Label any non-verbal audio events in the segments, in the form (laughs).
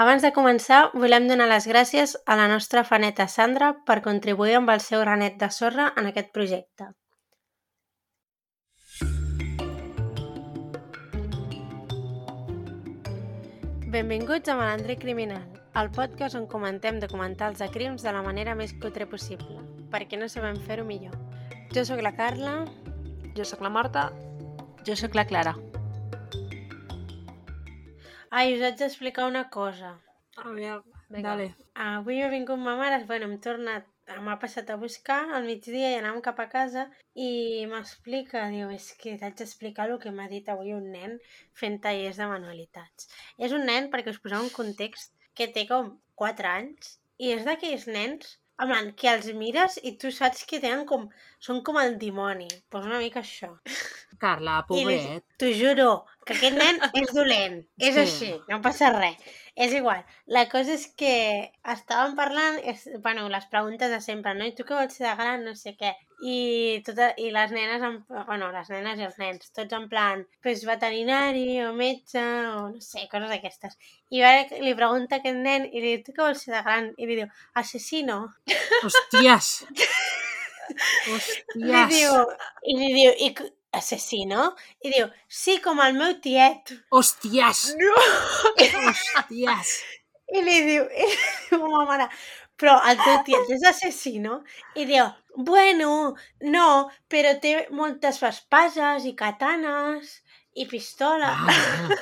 Abans de començar, volem donar les gràcies a la nostra faneta Sandra per contribuir amb el seu granet de sorra en aquest projecte. Benvinguts a Malandre Criminal, el podcast on comentem documentals de crims de la manera més cutre possible, perquè no sabem fer-ho millor. Jo sóc la Carla. Jo sóc la Marta. Jo sóc la Clara. Ai, us haig d'explicar una cosa. Aviam, Vinga. dale. Avui m'ha vingut ma mare, bueno, hem tornat, m'ha passat a buscar al migdia i anàvem cap a casa i m'explica, diu, és que t'haig d'explicar el que m'ha dit avui un nen fent tallers de manualitats. És un nen, perquè us poseu un context, que té com 4 anys i és d'aquells nens en plan, que els mires i tu saps que tenen com... Són com el dimoni. Doncs pues una mica això. Carla, pobret. T'ho juro, que aquest nen és dolent. És Sí. així, no passa res. És igual. La cosa és que estàvem parlant, és, bueno, les preguntes de sempre, no? I tu què vols ser de gran? No sé què. I, tota, i les nenes, en, bueno, les nenes i els nens, tots en plan, pues veterinari o metge o no sé, coses d'aquestes. I ara li pregunta a aquest nen i li diu, tu què vols ser de gran? I li diu, assassino. Hòsties! (laughs) Li Hòsties! diu, i li diu, i, assassino? I diu, sí, com el meu tiet. Hòsties! No! Hòsties! I li diu, (laughs) i li diu mare, però el teu tiet és assassino? I diu, bueno, no, però té moltes espases i katanes i pistola. Ah, (laughs) bueno.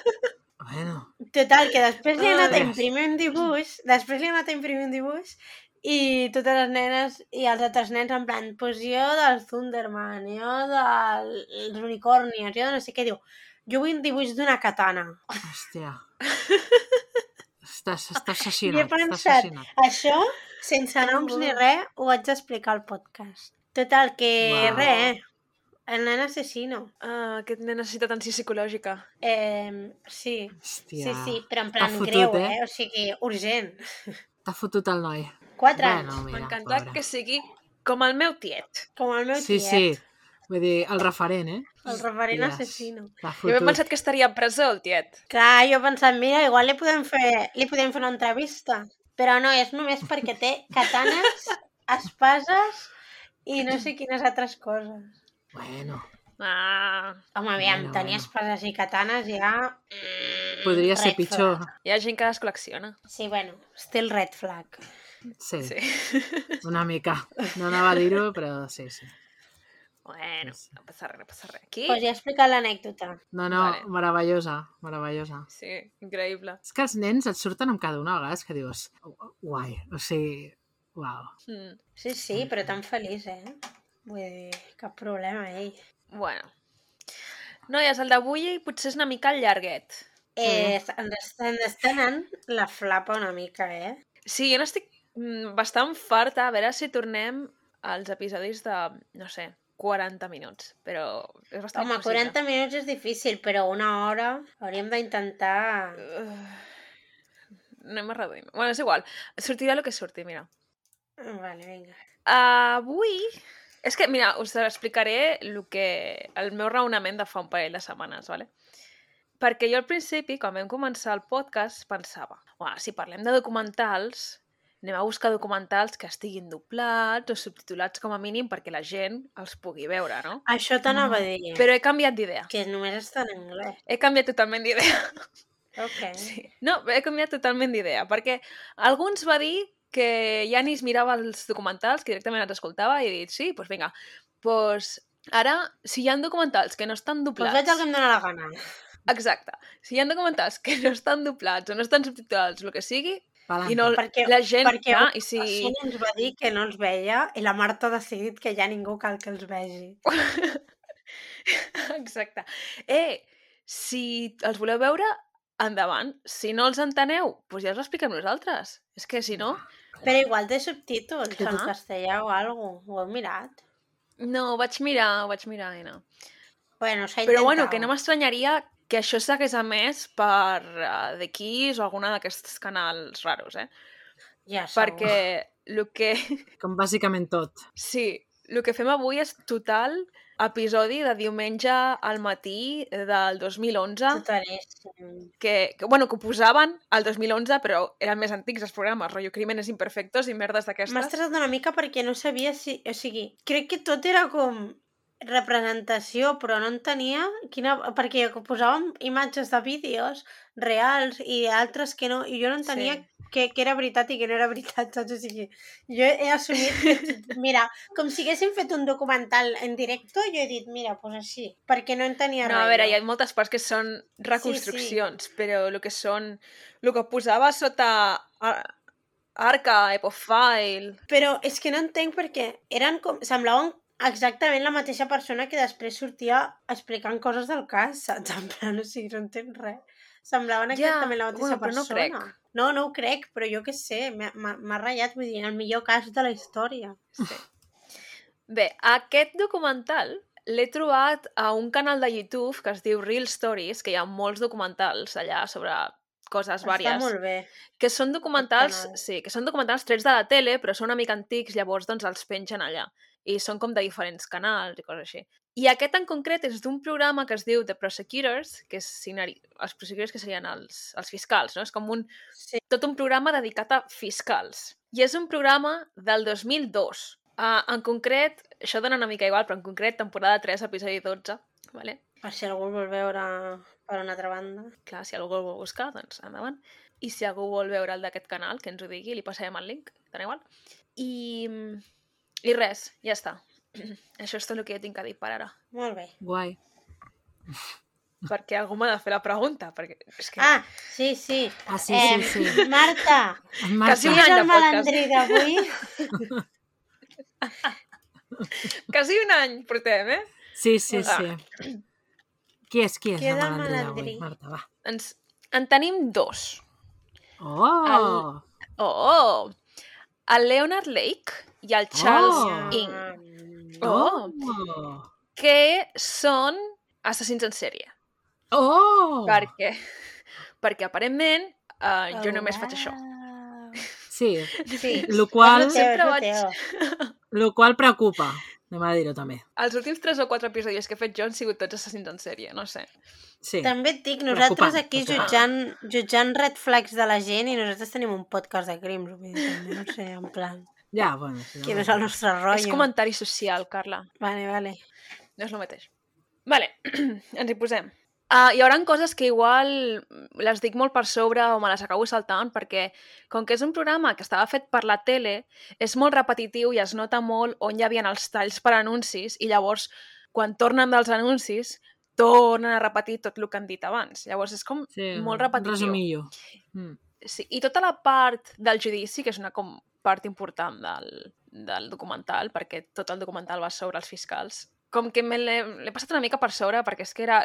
bueno. Total, que després li ha anat a imprimir un dibuix, després li ha anat a imprimir un dibuix i totes les nenes i els altres nens en plan, pues jo del Thunderman, jo dels unicornios, jo de no sé què, diu, jo vull un dibuix d'una katana. Hòstia. (laughs) Estàs, estàs I he assassinat. Pensat, assassinat. això, sense noms ni res, ho haig d'explicar al podcast. Total, que Uau. res, el nen assassino. Ah, aquest nen necessita atenció psicològica. Eh, sí, Hòstia. sí, sí, però en plan fotut, greu, eh? eh? O sigui, urgent. T'ha fotut el noi. Quatre Bueno, anys, M'encanta que sigui com el meu tiet. com el meu Sí, tiet. sí. Vull dir, el referent, eh? El referent Yes. assassino. Jo m'he fotut. pensat que estaria a presó, el tiet. Clar, jo he pensat, mira, igual li podem fer, li podem fer una entrevista. Però no, és només perquè té katanes, espases i no sé quines altres coses. Bueno, Ah, Home, aviam, Bueno, tenir bueno. espases i katanes ja... mm, podria ser red pitjor. flag. hi ha gent que les col·lecciona. Sí, bueno, still red flag. Sí, Sí. una mica. No anava a dir-ho, però sí, sí. Bueno, no passa res, no passa res. Aquí? Pues ja he explicat l'anècdota. No, no, Vale. meravellosa, meravellosa. Sí, increïble. És que els nens et surten amb cada una a vegades que dius, guai, o sigui, uau. Mm. Sí, sí, però tan feliç, eh? Vull dir, cap problema, ell. Bueno. Noies, el d'avui potser és una mica llarguet. Eh, ens, ens està anant la flapa una mica, eh? Sí, jo n'estic mm, bastant farta a veure si tornem als episodis de, no sé, 40 minuts, però és bastant Home, impossible. 40 minuts és difícil, però una hora hauríem d'intentar... Anem a reduir. Bueno, és igual. Sortirà el que surti, mira. Vale, vinga. Avui... És que, mira, us explicaré el, que... el meu raonament de fa un parell de setmanes, vale? Perquè jo al principi, quan vam començar el podcast, pensava, bueno, si parlem de documentals, anem a buscar documentals que estiguin doblats o subtitulats com a mínim perquè la gent els pugui veure, no? Això t'anava a dir, Però he canviat d'idea. que només està en anglès. He canviat totalment d'idea. Ok. (laughs) Sí. No, he canviat totalment d'idea, perquè alguns va dir que ja ni es mirava els documentals, que directament els escoltava, i he dit, sí, doncs vinga, doncs ara, si hi ha documentals que no estan Pues doblats... faig el que em dóna la gana. Exacte. Si hi ha documentals que no estan doblats o no estan subtitulats, el que sigui. I no, Perquè- la gent... perquè clar, i si... Així ens va dir que no els veia i la Marta ha decidit que ja ningú cal que els vegi. (laughs) Exacte. Eh, si els voleu veure, endavant. Si no els enteneu, doncs ja us ho expliquem nosaltres. És que si no... Però igual té subtítols en Clar. castellà o alguna cosa. Ho heu mirat? No, ho vaig mirar, ho vaig mirar no. Bueno, s'ha Però bueno, que no m'estranyaria que això s'hagués emès per uh, The Keys o alguna d'aquests canals raros, eh? Ja, segur. Perquè el que... (laughs) Com bàsicament tot. Sí, el que fem avui és total episodi de diumenge al matí del 2011, Totalíssim. que, que, bueno, que ho posaven al 2011, però eren més antics els programes, rotllo Crímenes Imperfectos i merdes d'aquestes. estressat una mica perquè no sabia si... O sigui, crec que tot era com representació, però no entenia quina... Perquè posàvem imatges de vídeos reals i altres que no... I jo no entenia Sí. sí. què, què era veritat i què no era (laughs) veritat, saps? O sigui, jo he assumit que... (laughs) Mira, com si haguéssim fet un documental en directe, jo he dit, mira, doncs pues així, perquè no entenia No, res. a veure, hi ha moltes parts que són reconstruccions, sí, sí. però el que són... El que posava sota ar- Arca, Epofile... Però és que no entenc perquè eren com... Semblaven exactament la mateixa persona que després sortia explicant coses del cas, saps? En plan, o sigui, no entenc res. Semblaven Ja, exactament la mateixa bueno, però no persona. crec. No, no ho crec, però jo què sé, m'ha ratllat, vull dir, el millor cas de la història. Sí. (laughs) Bé, aquest documental l'he trobat a un canal de YouTube que es diu Real Stories, que hi ha molts documentals allà sobre coses Està vàries. molt bé. Que són documentals, sí, que són documentals trets de la tele, però són una mica antics, llavors doncs els pengen allà. I són com de diferents canals i coses així. I aquest en concret és d'un programa que es diu The Prosecutors, que és signari... els prosecutors que serien els, els fiscals, no? És com un, Sí. tot un programa dedicat a fiscals. I és un programa del 2002. Uh, en concret, això dona una mica igual, però en concret, temporada 3, episodi 12. Vale? Per si algú vol veure per una altra banda. Clar, si algú vol buscar, doncs endavant. I si algú vol veure el d'aquest canal, que ens ho digui, li passarem el link, tant igual. I, I res, ja està. (clears throat) Això és tot el que jo tinc a dir per ara. Molt bé. Guai. (laughs) Perquè algú m'ha de fer la pregunta, perquè és que... Ah, sí, sí. Ah, sí, Em, sí, sí. Marta, Marta. Quasi un any de el podcast. malandrí d'avui? (laughs) Quasi un any portem, eh? Sí, sí, Ah. sí. Qui és, qui és Qui la el malandrí d'avui? Marta, va. Ens... En tenim dos. Oh! Oh! El Leonard Lake i el Charles Oh. Ng, Ah, Oh. Oh! que són assassins en sèrie. Oh! Per què? Perquè aparentment uh, jo Oh, només faig això. Sí, Sí, lo qual, Sempre lo vaig- lo qual preocupa. Anem a dir-ho també. Els últims 3 o 4 episodis que he fet jo han sigut tots assassins en sèrie, no sé. Sí. També et dic, Preocupant, nosaltres aquí preocupant. jutjant, jutjant red flags de la gent i nosaltres tenim un podcast de crims, no sé, en plan, Ja, bueno. sí, quin és el nostre rotllo. És comentari social, Carla. Vale, vale. No és el mateix. Vale, (clears throat) ens hi posem. Uh, hi haurà coses que igual les dic molt per sobre o me les acabo saltant perquè com que és un programa que estava fet per la tele és molt repetitiu i es nota molt on hi havia els talls per anuncis i llavors quan tornen dels anuncis tornen a repetir tot el que han dit abans. Llavors és com Sí, molt repetitiu. Resumillo. Mm. Sí, i tota la part del judici, que és una com part important del, del documental, perquè tot el documental va sobre els fiscals, com que me l'he passat una mica per sobre, perquè és que era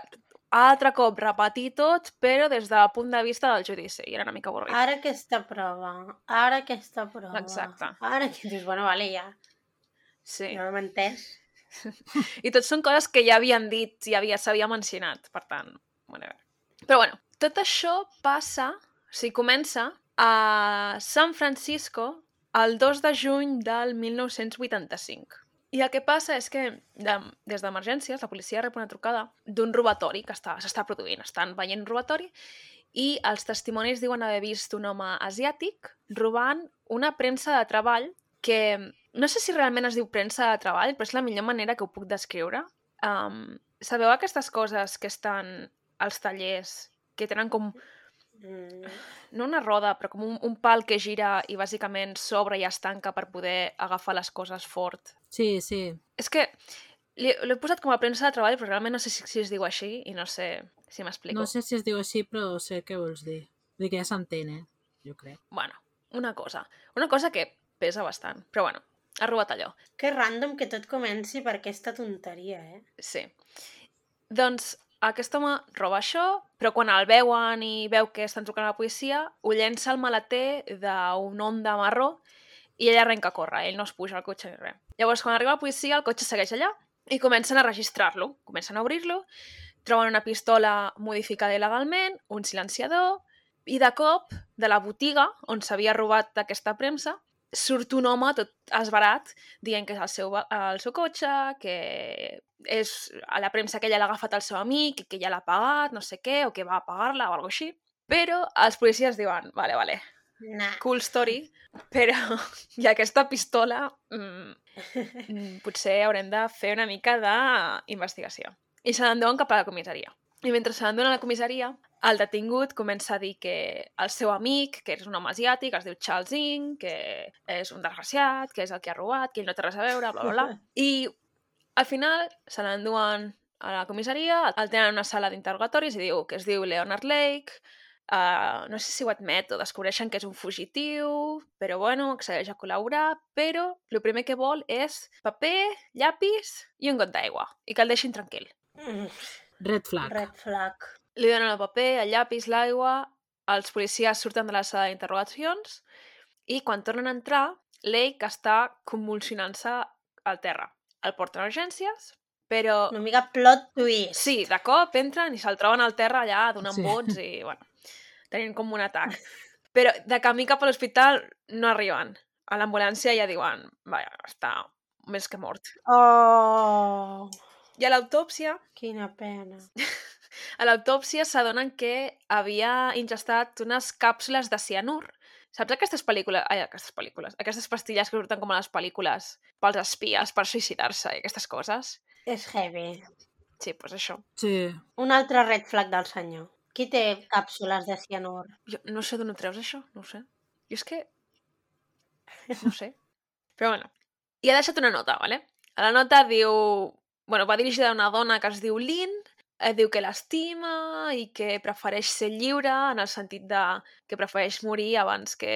altre cop repetir tot, però des del punt de vista del judici, i era una mica avorrit. Ara aquesta prova, ara aquesta prova. Exacte. Ara que dius, bueno, vale, ja, Sí. ho hem entès. (laughs) I tot són coses que ja havien dit, ja havia, s'havia mencionat, per tant, whatever. Però bueno, tot això passa, o sigui, comença a San Francisco el 2 de juny del 1985. I el que passa és que de, des d'emergències la policia rep una trucada d'un robatori que està- s'està produint. Estan veient un robatori i els testimonis diuen haver vist un home asiàtic robant una premsa de treball que no sé si realment es diu premsa de treball, però és la millor manera que ho puc descriure. Um, sabeu aquestes coses que estan als tallers, que tenen com, Mm, no una roda, però com un, un pal que gira i bàsicament s'obre i es tanca per poder agafar les coses fort. Sí, sí. És que l'he posat com a premsa de treball, però realment no sé si, si es diu així i no sé si m'explico. No sé si es diu així, però sé què vols dir. Vull dir que ja s'entén, eh? Jo crec. Bueno, una cosa. Una cosa que pesa bastant. Però bueno, ha robat allò. que random que tot comenci per aquesta tonteria, eh? Sí. Doncs aquest home roba això, però quan el veuen i veu que estan trucant a la policia, ho llença al maleter d'un Honda marró i ell arrenca a córrer. Ell no es puja al cotxe ni res. Llavors, quan arriba la policia, el cotxe segueix allà i comencen a registrar-lo. Comencen a obrir-lo, troben una pistola modificada il·legalment, un silenciador, i de cop, de la botiga on s'havia robat aquesta premsa, surt un home tot esbarat dient que és el seu, el seu cotxe, que és a la premsa que ella l'ha agafat el seu amic que ja l'ha pagat, no sé què, o que va a pagar-la o alguna així. Però els policies diuen, vale, vale, Nah. cool story, però (laughs) i aquesta pistola mm, mm, potser haurem de fer una mica d'investigació. I se l'enduen cap a la comissaria. I mentre se l'enduen a la comissaria, el detingut comença a dir que el seu amic, que és un home asiàtic, es diu Charles Ng, que és un desgraciat, que és el que ha robat, que ell no té res a veure, bla, bla, bla. (laughs) I al final se l'enduen a la comissaria, el tenen en una sala d'interrogatoris i diu que es diu Leonard Lake, uh, no sé si ho admet o descobreixen que és un fugitiu, però bueno, accedeix a col·laborar, però el primer que vol és paper, llapis i un got d'aigua, i que el deixin tranquil. Mm, Red flag. Red flag. Li donen el paper, el llapis, l'aigua, els policies surten de la sala d'interrogacions i quan tornen a entrar, Lake està convulsionant-se al terra. El porten a urgències, però... Una mica plot twist. Sí, de cop entren i se'l troben al terra allà donant Sí. sí. vots i, (laughs) bueno, tenint com un atac. Però de camí cap a l'hospital no arriben. A l'ambulància ja diuen, vaja, està més que mort. Oh, I a l'autòpsia quina pena. (laughs) A l'autòpsia s'adonen que havia ingestat unes càpsules de cianur. Saps aquestes pel·lícules... Ai, aquestes pel·lícules. Aquestes pastilles que surten com a les pel·lícules pels espies, per suïcidar-se i aquestes coses. És heavy. Sí, doncs això. Sí. Un altre red flag del senyor. Qui té càpsules de cianur? Jo no sé d'on ho treus, això. No ho sé. Jo és que... No ho sé. (laughs) Però bueno. I ha deixat una nota, ¿vale? A la nota diu... Bueno, va dirigida a una dona que es diu Lynn, eh, diu que l'estima i que prefereix ser lliure en el sentit de que prefereix morir abans que,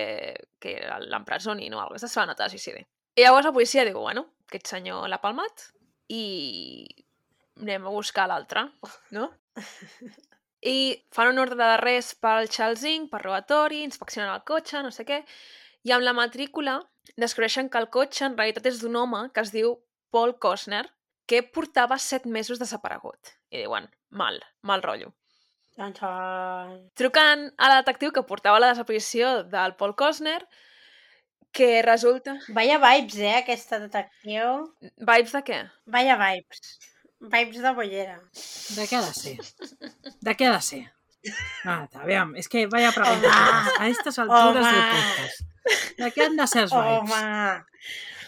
que l'empresonin o alguna cosa. Aquesta és la nota de suïcidi. I llavors la policia diu, bueno, aquest senyor l'ha palmat i anem a buscar l'altre, no? I fan un ordre d'arrest pel Charles Ng, per robatori, inspeccionen el cotxe, no sé què, i amb la matrícula descobreixen que el cotxe en realitat és d'un home que es diu Paul Costner, que portava set mesos desaparegut. I diuen, mal, mal rotllo. Trucant a la detectiu que portava la desaparició del Paul Costner, que resulta... vaya vibes, eh, aquesta detectiu. Vibes de què? Vaya vibes. Vibes de bollera. De què ha de ser? De què ha de ser? Ah, aviam, és que vaya pregunta. Home. A estas alturas Home. del podcast. De què han de ser els vibes? Home,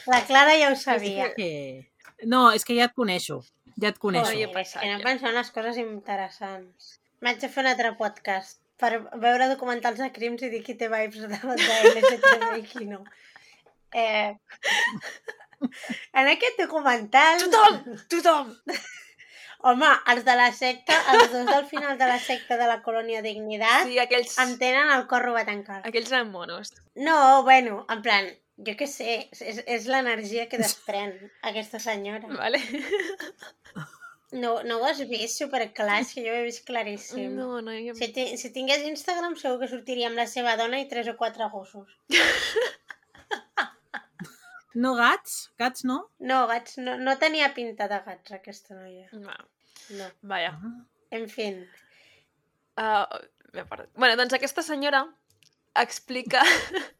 la Clara ja ho sabia. Que... No, és que ja et coneixo. Ja et coneixo. Joder, és que no passatge. penso unes coses interessants. M'haig de fer un altre podcast per veure documentals de crims i dir qui té vibes de, de LGTB i qui no. Eh, en aquest documental... Tothom! Tothom! Home, els de la secta, els dos del final de la secta de la colònia Dignitat, Sí, aquells, em tenen el cor robat encara. aquells eren monos. No, bueno, en plan, jo què sé, és, és l'energia que desprèn aquesta senyora. (laughs) Vale? No, no ho has vist superclar, és que jo ho he vist claríssim. No, no, jo... Si, ti- si tingués Instagram segur que sortiria amb la seva dona i tres o quatre gossos. (laughs) No gats? Gats no? No, gats, no, no tenia pinta de gats aquesta noia. no. No. Vaja. Ah. En fi, Uh, bueno, doncs aquesta senyora explica... (laughs)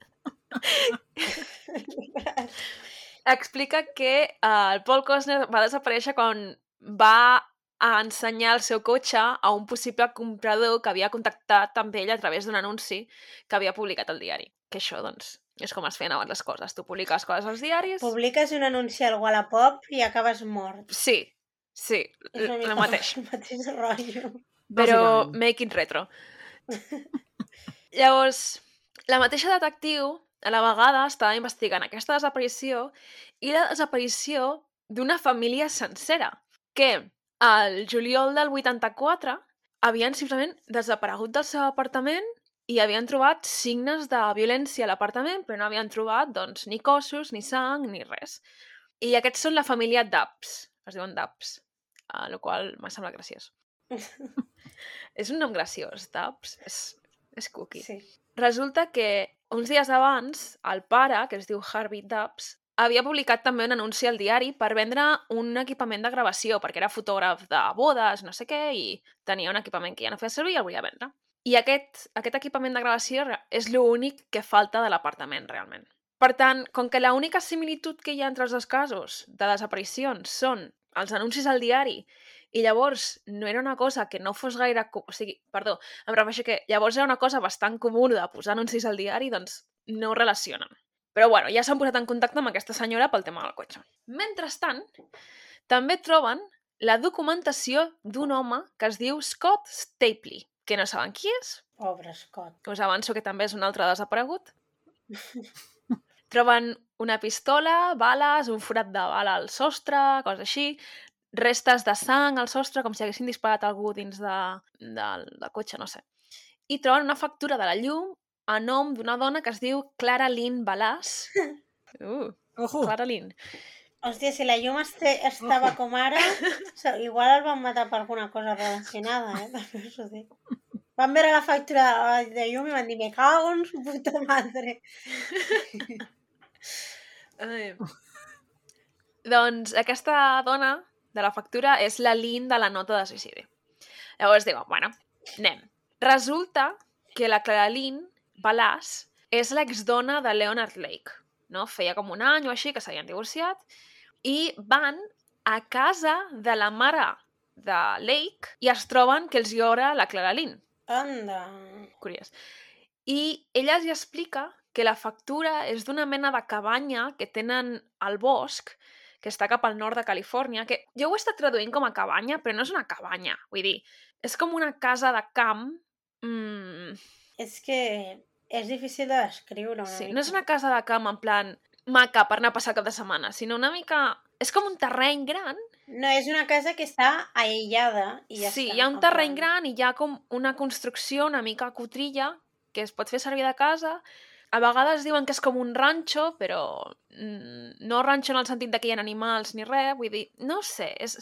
explica que uh, el Paul Costner va desaparèixer quan va a ensenyar el seu cotxe a un possible comprador que havia contactat amb ell a través d'un anunci que havia publicat al diari. Que això, doncs, és com es feien abans les coses. Tu publiques coses als diaris... publiques un anunci al Wallapop i acabes mort. Sí, sí, És el mateix. El mateix rotllo. però it retro. Llavors, la mateixa detectiu a la vegada estava investigant aquesta desaparició i la desaparició d'una família sencera, que al juliol del 84 havien simplement desaparegut del seu apartament i havien trobat signes de violència a l'apartament, però no havien trobat doncs, ni cossos, ni sang, ni res. I aquests són la família Dubs, es diuen Dubs, a la qual m'ha semblat graciós. (laughs) És un nom graciós, Dubs. És, és cookie. Sí. Resulta que uns dies abans, el pare, que es diu Harvey Dubs, havia publicat també un anunci al diari per vendre un equipament de gravació, perquè era fotògraf de bodes, no sé què, i tenia un equipament que ja no feia servir i el volia vendre. I aquest, aquest equipament de gravació és l'únic que falta de l'apartament, realment. Per tant, com que l'única similitud que hi ha entre els dos casos de desaparicions són els anuncis al diari i llavors no era una cosa que no fos gaire... O sigui, perdó, em refereixo que llavors era una cosa bastant comuna de posar anuncis al diari, doncs no ho relacionen. Però bueno, ja s'han posat en contacte amb aquesta senyora pel tema del cotxe. Mentrestant, també troben la documentació d'un home que es diu Scott Stapley, que no saben qui és, Pobre Scott. us avanço que també és un altre desaparegut. (laughs) Troben una pistola, bales, un forat de bala al sostre, coses així, restes de sang al sostre, com si haguessin disparat algú dins de, del, del cotxe, no sé. I troben una factura de la llum a nom d'una dona que es diu Clara Lynn Balàs. Uh, Ojo! Clara Lynn. Hòstia, si la llum este, estava com ara, so, igual el van matar per alguna cosa relacionada, eh? També us ho dic. Van veure la factura de llum i van dir, me cago en su puta madre. Ai. doncs aquesta dona de la factura és la Lynn de la nota de suïcidi. Llavors diuen, bueno, anem. Resulta que la Clara Lynn Balàs és l'exdona de Leonard Lake. No? Feia com un any o així que s'havien divorciat i van a casa de la mare de Lake i es troben que els llora la Clara Lynn Anda. curiós. I ella els explica que la factura és d'una mena de cabanya que tenen al bosc, que està cap al nord de Califòrnia, que jo ho he estat traduint com a cabanya, però no és una cabanya. Vull dir, és com una casa de camp... Mm, És que és difícil de descriure una sí, mica. no és una casa de camp en plan maca per anar a passar cap de setmana, sinó una mica... És com un terreny gran No, és una casa que està aïllada i ja sí, està. hi ha un en terreny gran i hi ha com una construcció una mica cutrilla que es pot fer servir de casa. A vegades diuen que és com un ranxo, però mm, no ranxo en el sentit de que hi ha animals ni res, vull dir, no sé, és,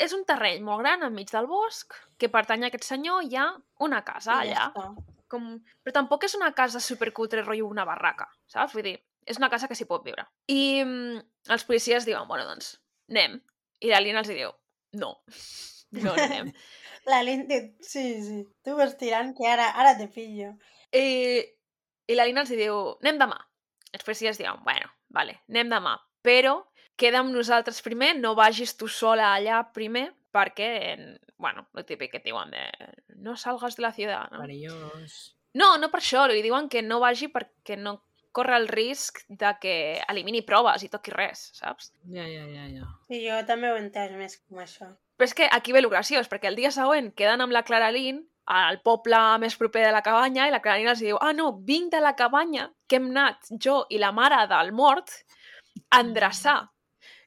és un terreny molt gran enmig del bosc que pertany a aquest senyor i hi ha una casa i ja allà. està. Com... Però tampoc és una casa supercutre, rotllo una barraca, saps? Vull dir, és una casa que s'hi pot viure. I mm, els policies diuen, bueno, doncs, anem. I la Lina els diu, no, no (laughs) no anem. La lente... Sí, sí. Tu vas tirant que ara, ara te pillo. I, I la Lina els diu, anem demà. Els policies diuen, bueno, vale, anem demà. Però queda amb nosaltres primer, no vagis tu sola allà primer, perquè, bueno, el típic que et diuen de no salgas de la ciutat, no? Perillós. No, no per això, li diuen que no vagi perquè no corre el risc de que elimini proves i toqui res, saps? Ja, ja, ja, ja. Sí, jo també ho he entès més com això. Però és que aquí ve el graciós, perquè el dia següent queden amb la Clara Lynn al poble més proper de la cabanya i la Clara Lynn els diu ah, no, vinc de la cabanya que hem anat jo i la mare del mort a endreçar.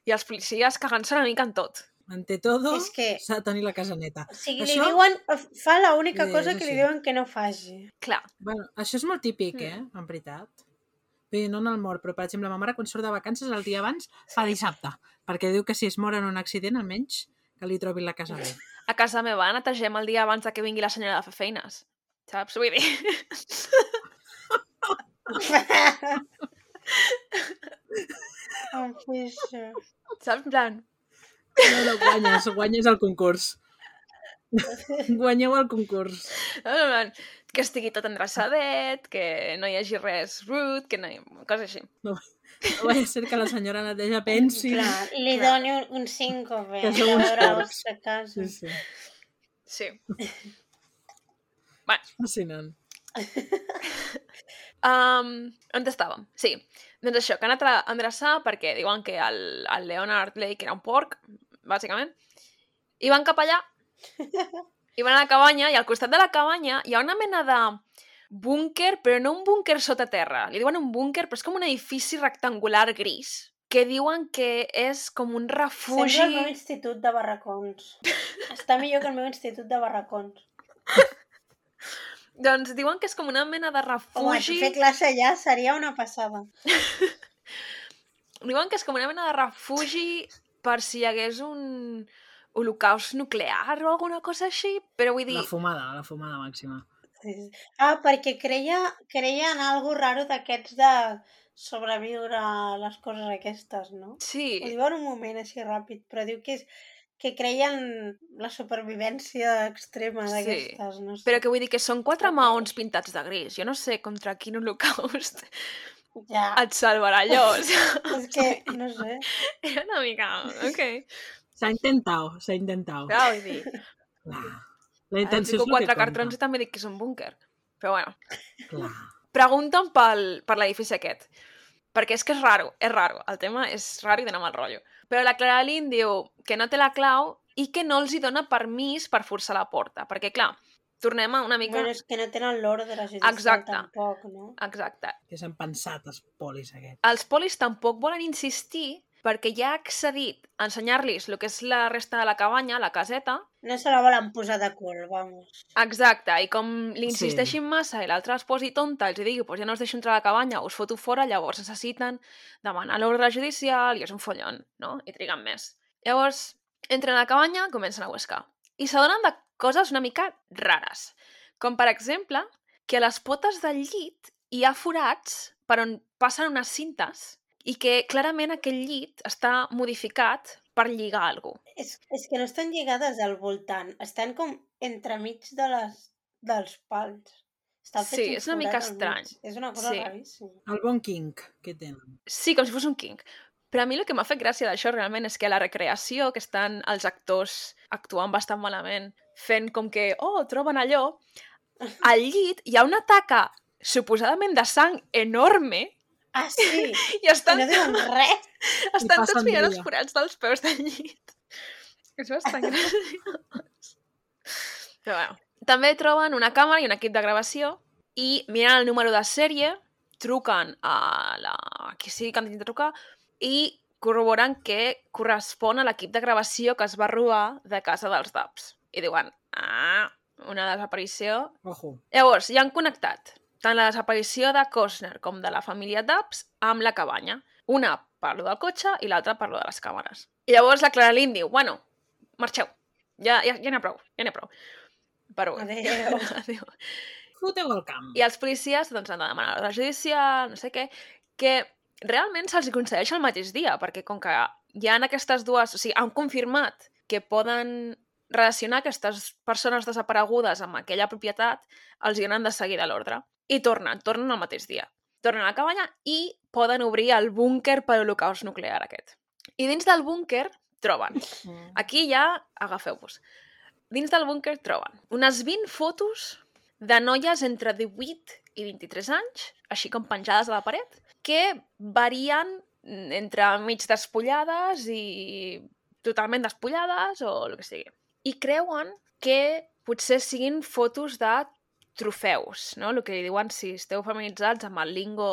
I els policies cagant-se una mica en tot. Ante todo, És que- s'ha de tenir la casa neta. O sigui, Això- li diuen... Fa l'única Sí, cosa que li diuen que no faci. Clar, Bueno, això és molt típic, Mm. eh? En veritat. Vull dir, no en el mort, però, per exemple, ma mare, quan surt de vacances, el dia abans fa dissabte, perquè diu que si es mor en un accident, almenys que li trobin la casa (laughs) bé. A casa meva netegem el dia abans de que vingui la senyora de fer feines. Saps? Vull dir... (laughs) em fixa. Saps? En plan... No, no, guanyes, guanyes el concurs. (laughs) Guanyeu el concurs. En plan, que estigui tot endreçadet, que no hi hagi res rude, que no hi... coses així. No va ser que la senyora neteja pensi... Clar, li Clar. doni un, un síncope Que a som uns porcs. Sí, sí. Sí. Fascinant. (laughs) Um, on estàvem? Sí. Doncs això, que han anat a endreçar perquè diuen que el, el Leonard Lake era un porc, bàsicament, i van cap allà, (laughs) i van a la cabanya, i al costat de la cabanya hi ha una mena de búnquer, però no un búnquer sota terra. Li diuen un búnquer, però és com un edifici rectangular gris, que diuen que és com un refugi... Sembla el meu institut de barracons. (laughs) Està millor que el meu institut de barracons. (laughs) Doncs diuen que és com una mena de Home, refugi... fer classe allà seria una passada. (laughs) Diuen que és com una mena de refugi per si hi hagués un holocaust nuclear o alguna cosa així, però vull dir... La fumada, la fumada màxima. Sí, sí. Ah, perquè creia, creia en algo raro d'aquests de sobreviure a les coses aquestes, no? Sí, Ho diu en un moment així ràpid, però diu que, és, que creia en la supervivència extrema Sí, d'aquestes, no sé. però que vull dir que són quatre maons pintats de gris. Jo no sé contra quin holocaust Ja, et salvarà allò. (laughs) És que, (laughs) no sé. Era una mica... Ok. S'ha intentat, s'ha intentat. Clar, vull dir, Clar. La intenció és el quatre cartrons i també dic que és un búnquer. Però bueno, Clar. pregunta'm pel, per l'edifici aquest. Perquè és que és raro, és raro. El tema és raro i dona mal rotllo. Però la Clara Lynn diu que no té la clau i que no els hi dona permís per forçar la porta. Perquè, clar, tornem a una mica... Bueno, és que no tenen l'ordre judicial Exacte. tampoc, no? Exacte. Que s'han pensat els polis aquests. Els polis tampoc volen insistir perquè ja ha accedit a ensenyar-los el que és la resta de la cabanya, la caseta, No se la volen posar de cul, vamos. Exacte, i com li insisteixin massa i l'altre es posi tonta, els digui, pues ja no us deixo entrar a la cabanya, us foto fora, llavors necessiten demanar l'ordre judicial i és un follon, no? I triguen més. Llavors, entren a la cabanya, comencen a huescar. I s'adonen de coses una mica rares. Com, per exemple, que a les potes del llit hi ha forats per on passen unes cintes i que clarament aquell llit està modificat per lligar alguna cosa. És, és que no estan lligades al voltant, estan com entremig de les, dels pals. Està fet Sí, un és una mica al mig. estrany. És una cosa Sí. raríssima. El bon kink que tenen. Sí, com si fos un king. Però a mi el que m'ha fet gràcia d'això realment és que a la recreació, que estan els actors actuant bastant malament, fent com que, oh, troben allò, (laughs) al llit hi ha una taca suposadament de sang enorme Ah, sí! (laughs) i estan, I no diuen res. (laughs) estan tots mirant els forats dels peus del llit. És bastant (laughs) graciós. Però bueno. També troben una càmera i un equip de gravació i mirant el número de sèrie truquen a la... qui sigui que han de trucar i corroboren que correspon a l'equip de gravació que es va robar de casa dels Dubs. I diuen, ah, una desaparició Ojo. Llavors, ja han connectat tant la desaparició de Costner com de la família Dubs amb la cabanya. Una per lo del cotxe i l'altra per lo de les càmeres. I llavors la Clara Lynn diu, bueno, marxeu, ja, ja, ja n'hi ha prou, ja n'hi ha prou. Per avui. Adéu. (laughs) Adéu. Foteu al camp. I els policies doncs, han de demanar l'ordre judicial, no sé què, que realment se'ls concedeix el mateix dia, perquè com que hi ha aquestes dues... O sigui, han confirmat que poden relacionar aquestes persones desaparegudes amb aquella propietat, els hi donen de seguida l'ordre. I tornen, tornen el mateix dia. Tornen a la cabanya i poden obrir el búnquer per l'holocaust nuclear aquest. I dins del búnquer troben Mm. Aquí ja agafeu-vos. Dins del búnquer troben unes 20 fotos de noies entre 18 i 23 anys, així com penjades a la paret, que varien entre mig despullades i totalment despullades o el que sigui. I creuen que potser siguin fotos de trofeus, no? El que li diuen, si esteu familiaritzats amb el lingo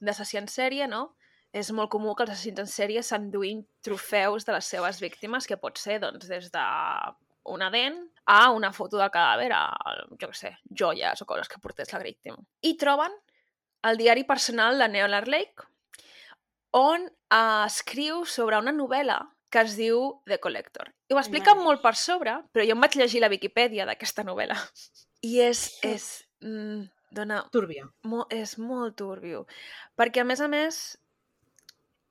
d'assassí en sèrie, no? és molt comú que els assassins en sèrie s'enduïn trofeus de les seves víctimes, que pot ser doncs, des de una dent a una foto del cadàver a, jo què sé, joies o coses que portés la víctima. I troben el diari personal de Neolar Lake, on eh, escriu sobre una novel·la que es diu The Collector. I ho explica Nice. molt per sobre, però jo em vaig llegir la Viquipèdia d'aquesta novel·la. I és... és mm, dona Túrbia. mo és molt turbio. Perquè, a més a més,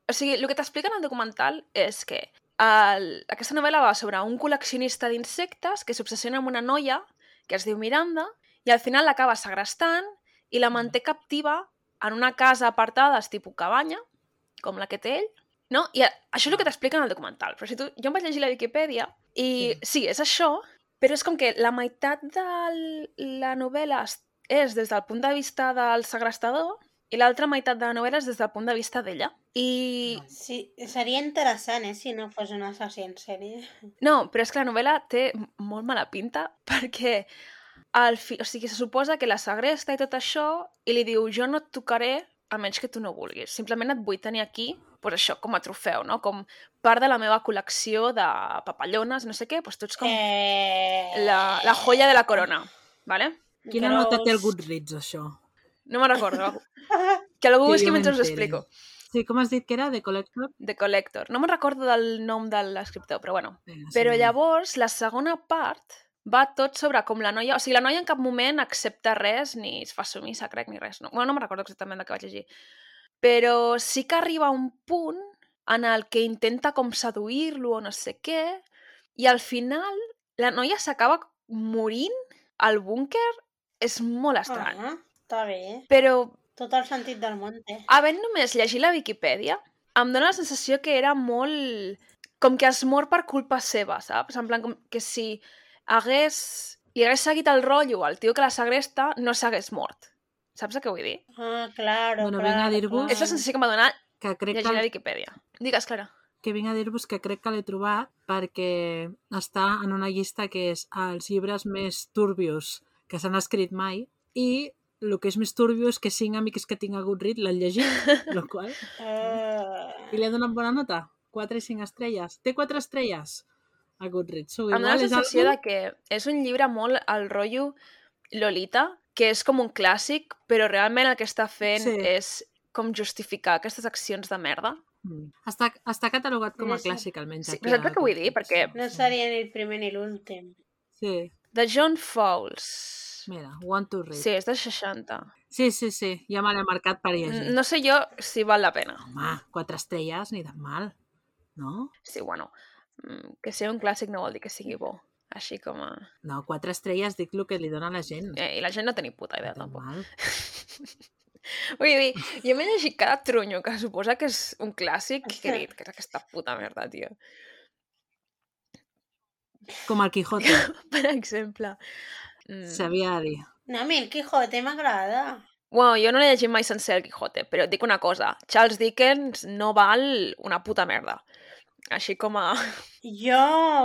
o sigui, el que t'expliquen al documental és que el, aquesta novel·la va sobre un col·leccionista d'insectes que s'obsessiona amb una noia que es diu Miranda i al final l'acaba segrestant i la manté captiva en una casa apartada, tipus cabanya, com la que té ell, no? I això és el que t'expliquen al documental. Però si tu... Jo em vaig llegir la Viquipèdia i sí, sí és això, però és com que la meitat de la novel·la és des del punt de vista del segrestador i l'altra meitat de la novel·la és des del punt de vista d'ella. I... Sí, seria interessant, eh, si no fos una assassí en sèrie. No, però és que la novel·la té molt mala pinta (laughs) perquè al fi... o sigui, se suposa que la segresta i tot això i li diu jo no et tocaré a menys que tu no vulguis. Simplement et vull tenir aquí pues això, com a trofeu, no? Com part de la meva col·lecció de papallones, no sé què, doncs tu ets com Eh... la, la joia de la corona, ¿vale? Quina Gross. nota té el Goodreads, això? No me'n recordo. Que algú (laughs) Que busqui jo mentre us ho explico. Sí, com has dit que era? The Collector? The Collector. No me'n recordo del nom de l'escriptor, però bueno. Vinga, sí, Però llavors, la segona part va tot sobre com la noia... O sigui, la noia en cap moment accepta res, ni es fa sumissa, crec, ni res. No, bueno, no me'n recordo exactament de què vaig llegir. Però sí que arriba un punt en el que intenta com seduir-lo o no sé què, i al final la noia s'acaba morint al búnquer. És molt estrany. Ah, està bé. Però Tot el sentit del món té. Havent només llegit la Viquipèdia, em dóna la sensació que era molt... Com que es mor per culpa seva, saps? En plan, com que si hagués... li hagués seguit el rotllo al tio que la segresta, no s'hagués mort. Saps que vull dir? Ah, claro, Bueno, claro. vinc a dir-vos- És la sensació que m'ha donat Que crec llegir la que, Viquipèdia. Digues, Clara. que vinc a dir-vos que crec que l'he trobat perquè està en una llista que és els llibres més turbios que s'han escrit mai i el que és més turbio és que cinc amics que tinc a Goodreads l'han llegit, (laughs) lo qual... Uh, I li han donat bona nota. 4 i 5 estrelles. Té 4 estrelles a Goodreads. So, Em dóna la sensació algú... de que és un llibre molt al rotllo Lolita, que és com un clàssic, però realment el que està fent Sí. és com justificar aquestes accions de merda. Mm. Està, està catalogat com a No sé. clàssic, almenys. Sí, però saps el que vull dir? Perquè- no seria ni el primer ni l'últim. Sí, De John Fowles. mira, want to read. Sí, és de 60. Sí, sí, sí, ja me l'he marcat per llegir. No sé jo si val la pena. Home, quatre estrelles, ni tan mal, no? Sí, bueno, que sigui un clàssic no vol dir que sigui bo. Així com a... No, quatre estrelles dic el que li dona a la gent. Eh, I la gent no té ni puta idea, tampoc. mal. (laughs) Vull dir, jo m'he llegit cada trunyo que suposa que és un clàssic que he dit que és aquesta puta merda, tio. Com el Quijote, (laughs) Per exemple. Mm. s'havia de dir. No, a mi el Quijote m'agrada. Bueno, jo no l'he llegit mai sencer el Quijote, però et dic una cosa. Charles Dickens no val una puta merda. Així com a... Jo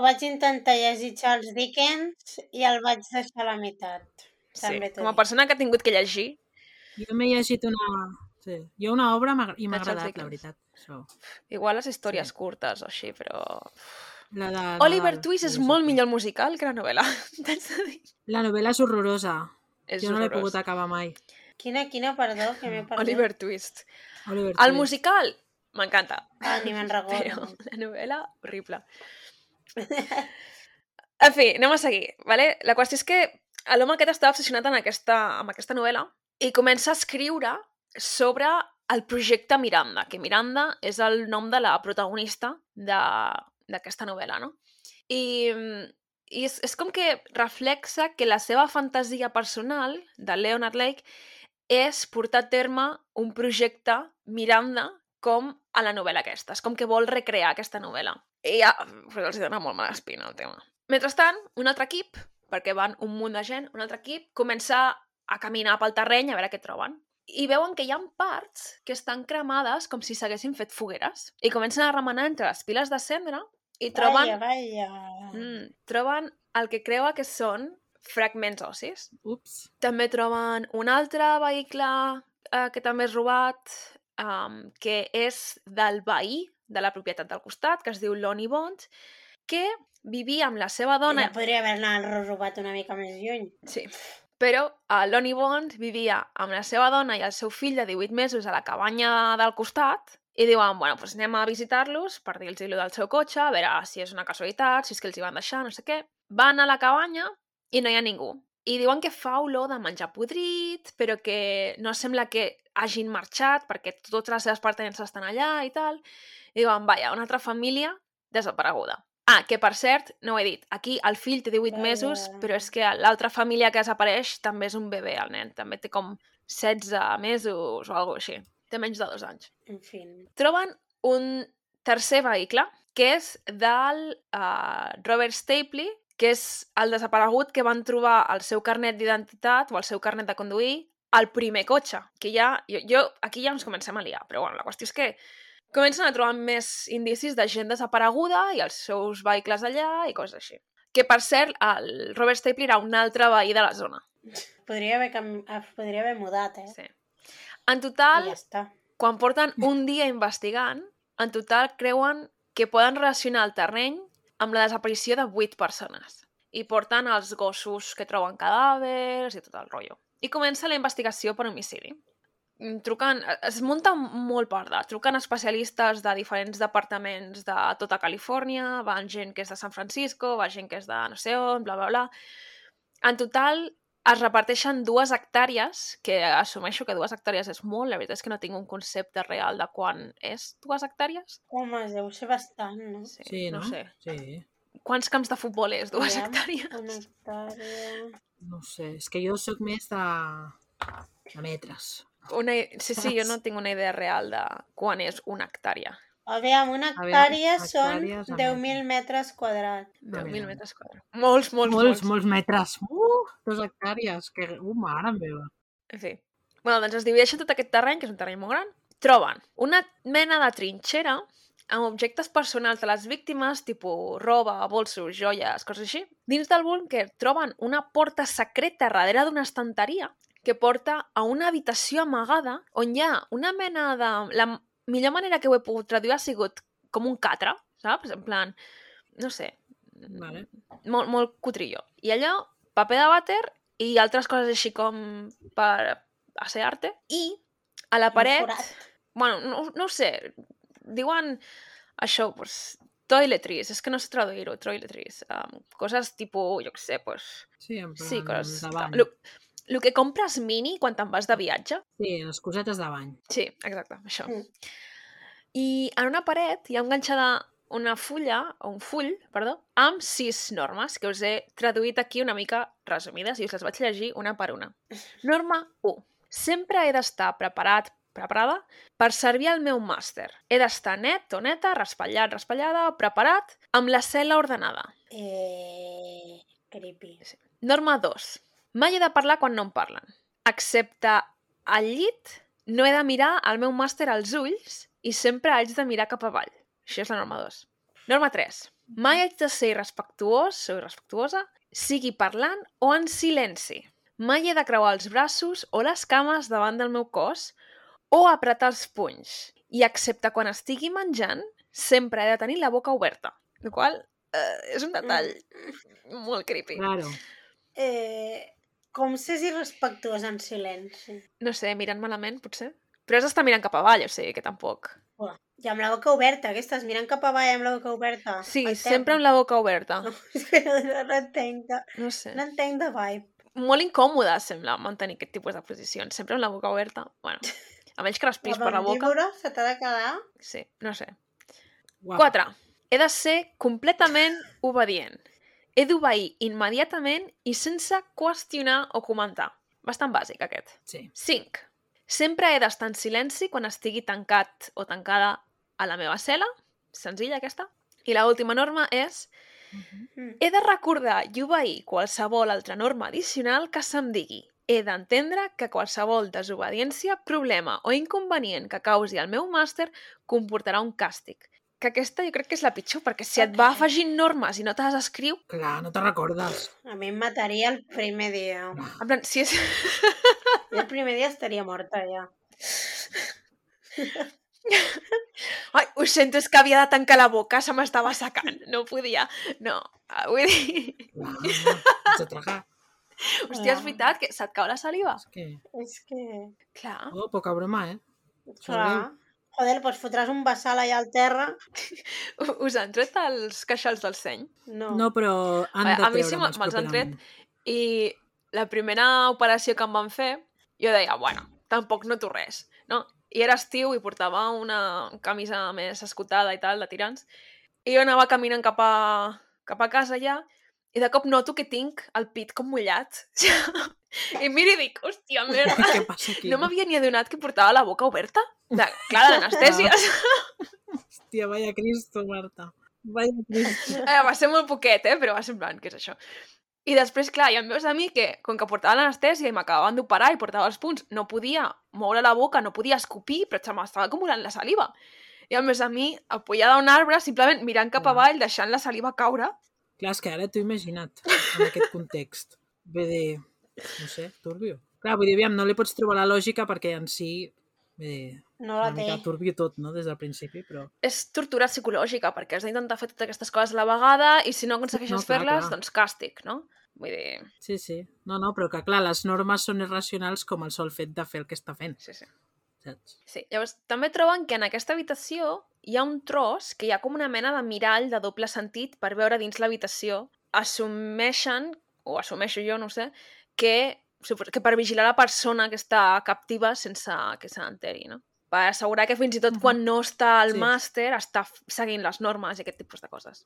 vaig intentar llegir Charles Dickens i el vaig deixar a la meitat. Sí, També t'ho com a persona que ha tingut que llegir, Jo m'he llegit una... Sí. Jo una obra i m'ha agradat, la veritat. So, igual les històries Sí. curtes o així, però... la de, Oliver Nadal, Twist és sí, molt sí. millor musical que la novel·la. (laughs) T'haig de dir. La novel·la és horrorosa. És jo no l'he pogut acabar mai. Quina, quina, perdó, que m'he perdut. Oliver Twist. Oliver El Twist. M'encanta, Ah, ni me'n però la novel·la, horrible. (laughs) En fi, anem a seguir, vale? La qüestió és que l'home aquest està obsessionat en aquesta, amb aquesta novel·la i comença a escriure sobre el projecte Miranda, que Miranda és el nom de la protagonista de- d'aquesta novel·la, no? I, i és, és com que reflexa que la seva fantasia personal de Leonard Lake és portar a terme un projecte Miranda com a la novel·la aquesta. És com que vol recrear aquesta novel·la. I ja, pues els dona molt mala espina el tema. Mentrestant, un altre equip, perquè van un munt de gent, un altre equip comença a caminar pel terreny a veure què troben. I veuen que hi ha parts que estan cremades com si s'haguessin fet fogueres. I comencen a remenar entre les piles de cendra i troben, Vaja, vaja. mm, troben el que creua que són fragments ossis. Ups. També troben un altre vehicle eh, que també és robat, um, que és del veí de la propietat del costat, que es diu Lonnie Bond, que vivia amb la seva dona... Ja podria haver-ne robat una mica més lluny. Sí. Però el Lonnie Bond vivia amb la seva dona i el seu fill de 18 mesos a la cabanya del costat i diuen, bueno, doncs anem a visitar-los per dir-los lo del seu cotxe, a veure si és una casualitat, si és que els hi van deixar, no sé què. Van a la cabanya i no hi ha ningú. I diuen que fa olor de menjar podrit, però que no sembla que hagin marxat perquè totes les seves pertenences estan allà i tal. I diuen, vaja, una altra família desapareguda. Ah, que per cert, no ho he dit, aquí el fill té 18 Vaja. mesos, però és que l'altra família que desapareix també és un bebè, el nen. També té com 16 mesos o alguna així. Té menys de dos anys. En fi. Troben un tercer vehicle, que és del uh, Robert Stapley, que és el desaparegut que van trobar el seu carnet d'identitat o el seu carnet de conduir al primer cotxe, que ja, jo, jo, aquí ja ens comencem a liar, però bueno, la qüestió és que comencen a trobar més indicis de gent desapareguda i els seus vehicles allà i coses així. Que, per cert, el Robert Stapley era un altre veí de la zona. Podria haver, cam... es podria haver mudat, eh? Sí. En I total, ja està. quan porten un dia investigant, en total creuen que poden relacionar el terreny amb la desaparició de 8 persones. I porten els gossos que troben cadàvers i tot el rotllo. I comença la investigació per homicidi. Mm, Truquen, es munta molt parda. Truquen especialistes de diferents departaments de tota Califòrnia, van gent que és de San Francisco, va gent que és de no sé on, bla, bla, bla. En total, es reparteixen dues hectàrees, que assumeixo que dues hectàrees és molt, la veritat és que no tinc un concepte real de quan és dues hectàrees. Home, deu ser bastant, no? Sí, no? No sé. Sí. Quants camps de futbol és dues Aviam, hectàrees? Una hectàrea... No sé, és que jo sóc més de... de metres. Una... Sí, sí, jo no tinc una idea real de quan és una hectàrea. Aviam, una Aviam, hectàrea són hectàrees a 10.000 metres quadrats. No, 10.000 mira. metres quadrats. Molts, molts, molts, molts metres. Uh, dos hectàrees. Que... Uh, mare meva. En fi. Bueno, doncs es divideixen tot aquest terreny, que és un terreny molt gran. Troben una mena de trinxera amb objectes personals de les víctimes, tipus roba, bolsos, joies, coses així. Dins del búnquer troben una porta secreta darrere d'una estanteria que porta a una habitació amagada on hi ha una mena de... La millor manera que ho he pogut traduir ha sigut com un catre, saps? En plan, no sé, Vale. molt, molt cutrillo. I allò, paper de vàter i altres coses així com per assear-te. I a la paret... Bueno, no, no ho sé, diuen això, pues, toiletries, és que no sé traduir-ho, toiletries. Um, coses tipus, jo què sé, pues, Sí, en plan, sí, coses... de bany. Lo, lo que compres mini quan te'n vas de viatge. Sí, les cosetes de bany. Sí, exacte, això. Mm. I en una paret hi ha enganxada una fulla, o un full, perdó, amb sis normes, que us he traduït aquí una mica resumides i us les vaig llegir una per una. Norma 1. Sempre he d'estar preparat, preparada, per servir al meu màster. He d'estar net o neta, raspallat, raspallada, preparat, amb la cel·la ordenada. Eh... Creepy. Norma 2. Mai he de parlar quan no em parlen. Excepte al llit, no he de mirar al meu màster als ulls i sempre haig de mirar cap avall. Això és la norma 2. Norma 3. Mai haig de ser irrespectuós o irrespectuosa, sigui parlant o en silenci. Mai he de creuar els braços o les cames davant del meu cos o apretar els punys. I excepte quan estigui menjant, sempre he de tenir la boca oberta. El qual eh, és un detall molt creepy. Claro. Eh... Com ser irrespectuós en silenci. No sé, mirant malament, potser. Però has d'estar mirant cap avall, o sigui que tampoc. Uah. I amb la boca oberta, que estàs mirant cap avall amb la boca oberta. Sí, sempre amb la boca oberta. No, (laughs) és que no, no entenc, de, No sé. no entenc de vibe. Molt incòmode sembla mantenir aquest tipus de posicions. Sempre amb la boca oberta. Bueno, a menys que (laughs) respiris per la boca. mandíbula se t'ha de quedar... Sí, no sé. Guapa. 4. He de ser completament obedient. He d'obeir immediatament i sense qüestionar o comentar. Bastant bàsic, aquest. Sí. 5. Sempre he d'estar en silenci quan estigui tancat o tancada a la meva cel·la. Senzilla, aquesta. I la última norma és Mm. he de recordar i obeir qualsevol altra norma addicional que se'm digui. He d'entendre que qualsevol desobediència, problema o inconvenient que causi el meu màster comportarà un càstig. Que aquesta jo crec que és la pitjor, perquè si et va afegint normes i no te les escriu, Clar, no te recordes. A mi em mataria el primer dia. en plan, si és... Jo el primer dia estaria morta ja. (laughs) Ai, ho sento, és que havia de tancar la boca, se m'estava secant, no podia. No, ah, vull dir... Clar, (laughs) tragar. Hòstia, és veritat que se't cau la saliva. És que... És que... Clar. Oh, poca broma, eh? Clar. Joder, doncs fotràs un bassal allà al terra. (laughs) Us han tret els queixals del seny? No. No, però han A- de a mi sí treure me- me'ls han tret. I la primera operació que em van fer, jo deia, bueno, tampoc noto res, no? I era estiu i portava una camisa més escotada i tal, de tirants, i jo anava caminant cap a, cap a casa ja, i de cop noto que tinc el pit com mullat. I (laughs) miro i dic, hòstia, merda, Què passa aquí? no m'havia ni adonat que portava la boca oberta. (laughs) De, clar, de l'anestèsia. (laughs) Hòstia, vaya Cristo, Marta. Vaya Cristo. Eh, va ser molt poquet, eh? Però va ser en plan, què és això? I després, clar, i em veus a mi que, com que portava l'anestèsia i m'acabaven d'operar i portava els punts, no podia moure la boca, no podia escopir, però se m'estava acumulant la saliva. I em veus a mi, apoyada a un arbre, simplement mirant cap avall, deixant la saliva caure. Clar, és que ara t'ho he imaginat, en aquest context. Ve de... no sé, turbio. Clar, vull dir, aviam, no li pots trobar la lògica perquè en si... Bé, No la té. mica turbio tot, no?, des del principi, però... És tortura psicològica, perquè has d'intentar fer totes aquestes coses a la vegada i si no aconsegueixes No, fer-les, doncs càstig, no? Vull dir, Sí, sí. No, no, però que clar, les normes són irracionals com el sol fet de fer el que està fent, sí, sí. saps? Sí, llavors també troben que en aquesta habitació hi ha un tros que hi ha com una mena de mirall de doble sentit per veure dins l'habitació. Assumeixen, o assumeixo jo, no ho sé, que, que per vigilar la persona que està captiva sense que se n'enteri, no? Per assegurar que fins i tot Mhm. quan no està al Sí. màster està seguint les normes i aquest tipus de coses.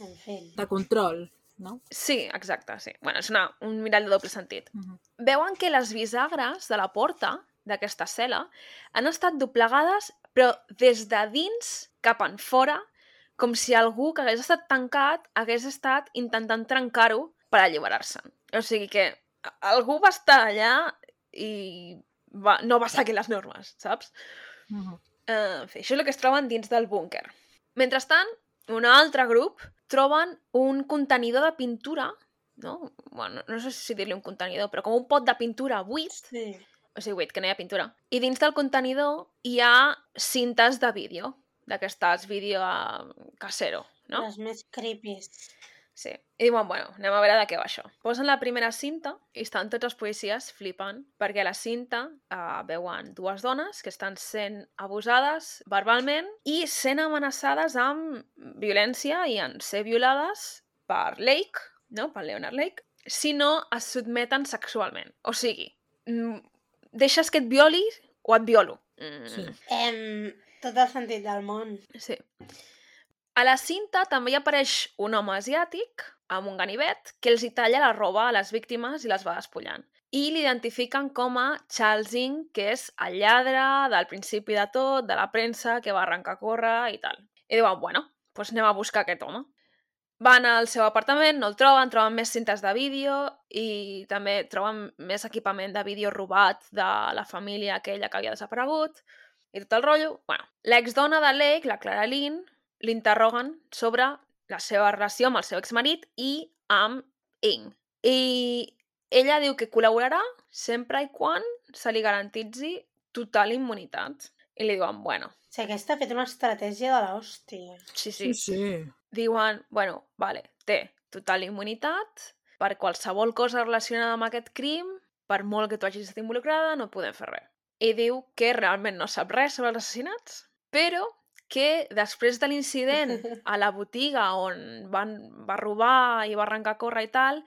En fi. De control, no? Sí, exacte, sí. Bueno, és una, un mirall de doble sentit. Uh -huh. Veuen que les bisagres de la porta d'aquesta cel·la han estat doblegades, però des de dins cap en fora, com si algú que hagués estat tancat hagués estat intentant trencar-ho per alliberar-se'n. O sigui que algú va estar allà i va, no va seguir les normes, saps? Uh -huh. Uh, en fi, això és el que es troben dins del búnquer. Mentrestant, un altre grup troben un contenidor de pintura, no? Bueno, no sé si dir-li un contenidor, però com un pot de pintura buit, Sí. O sigui, buit, que no hi ha pintura. I dins del contenidor hi ha cintes de vídeo, d'aquestes vídeo eh, casero, no? Les més creepies. Sí. I diuen, bueno, anem a veure de què va això. Posen la primera cinta i estan tots els policies flipant perquè a la cinta eh, veuen dues dones que estan sent abusades verbalment i sent amenaçades amb violència i en ser violades per Lake, no? per Leonard Lake, si no es sotmeten sexualment. O sigui, mm, deixes que et violi o et violo. Mm, Sí. Em, tot el sentit del món. Sí. A la cinta també hi apareix un home asiàtic amb un ganivet que els hi talla la roba a les víctimes i les va despullant. I l'identifiquen com a Charles Ng, que és el lladre del principi de tot, de la premsa, que va arrencar a córrer i tal. I diuen, bueno, doncs anem a buscar aquest home. Van al seu apartament, no el troben, troben més cintes de vídeo i també troben més equipament de vídeo robat de la família aquella que havia desaparegut i tot el rotllo. Bueno, l'exdona de Lake, la Clara Lynn, l'interroguen sobre la seva relació amb el seu exmarit i amb Ing. I ella diu que col·laborarà sempre i quan se li garantitzi total immunitat. I li diuen, bueno, O sigui, aquesta ha fet una estratègia de l'hòstia. sí, sí, Sí, sí. Diuen, bueno, vale, té total immunitat per qualsevol cosa relacionada amb aquest crim, per molt que tu hagis estat involucrada, no podem fer res. I diu que realment no sap res sobre els assassinats, però que després de l'incident a la botiga on van, va robar i va arrencar a córrer i tal,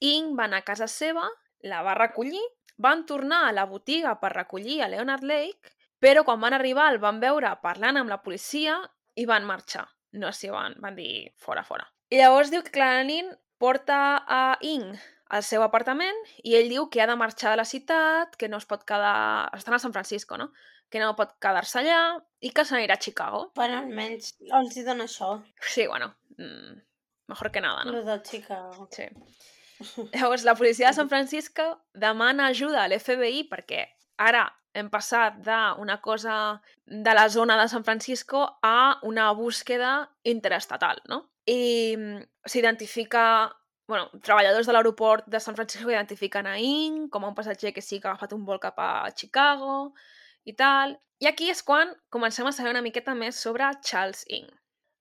Ing va anar a casa seva, la va recollir, van tornar a la botiga per recollir a Leonard Lake, però quan van arribar el van veure parlant amb la policia i van marxar. No s'hi van, van dir fora, fora. I llavors diu que Claranin porta a Ing al seu apartament i ell diu que ha de marxar de la ciutat, que no es pot quedar... Estan a San Francisco, no? Que no pot quedar-se allà i que s'anirà a Chicago. Bueno, almenys els hi dona això, Sí, bueno, mm, mejor que nada, no? lo de Chicago. Sí. Llavors, la policia de San Francisco demana ajuda a l'FBI perquè ara hem passat d'una cosa de la zona de San Francisco a una búsqueda interestatal, no? I mm, s'identifica... Bueno, treballadors de l'aeroport de San Francisco identifiquen a Ing com a un passatger que sí que ha agafat un vol cap a Chicago i tal. I aquí és quan comencem a saber una miqueta més sobre Charles Ing.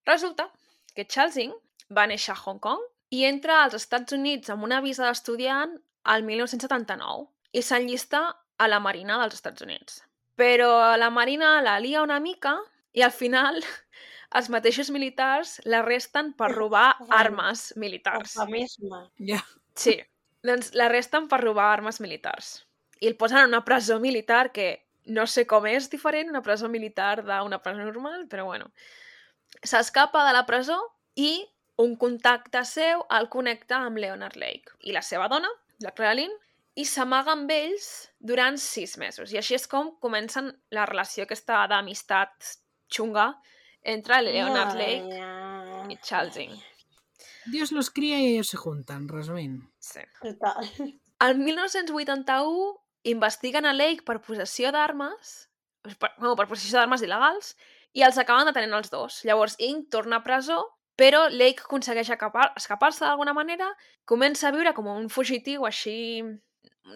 Resulta que Charles Ing va néixer a Hong Kong i entra als Estats Units amb una visa d'estudiant al 1979 i s'enllista a la Marina dels Estats Units. Però la Marina la lia una mica i al final (laughs) els mateixos militars l'arresten per robar armes militars. Eufemisme. Ja. Sí, doncs l'arresten per robar armes militars. I el posen en una presó militar que no sé com és diferent, una presó militar d'una presó normal, però bueno. S'escapa de la presó i un contacte seu el connecta amb Leonard Lake i la seva dona, la Clara Lynn, i s'amaga amb ells durant sis mesos. I així és com comencen la relació aquesta d'amistat xunga entre Leonard Lake i Charles Ing. Dios los cría y ellos se juntan, resumint. Sí. Total. El 1981 investiguen a Lake per possessió d'armes, per, bueno, per possessió d'armes il·legals, i els acaben detenint els dos. Llavors, Ing torna a presó, però Lake aconsegueix escapar- escapar-se d'alguna manera, comença a viure com un fugitiu així...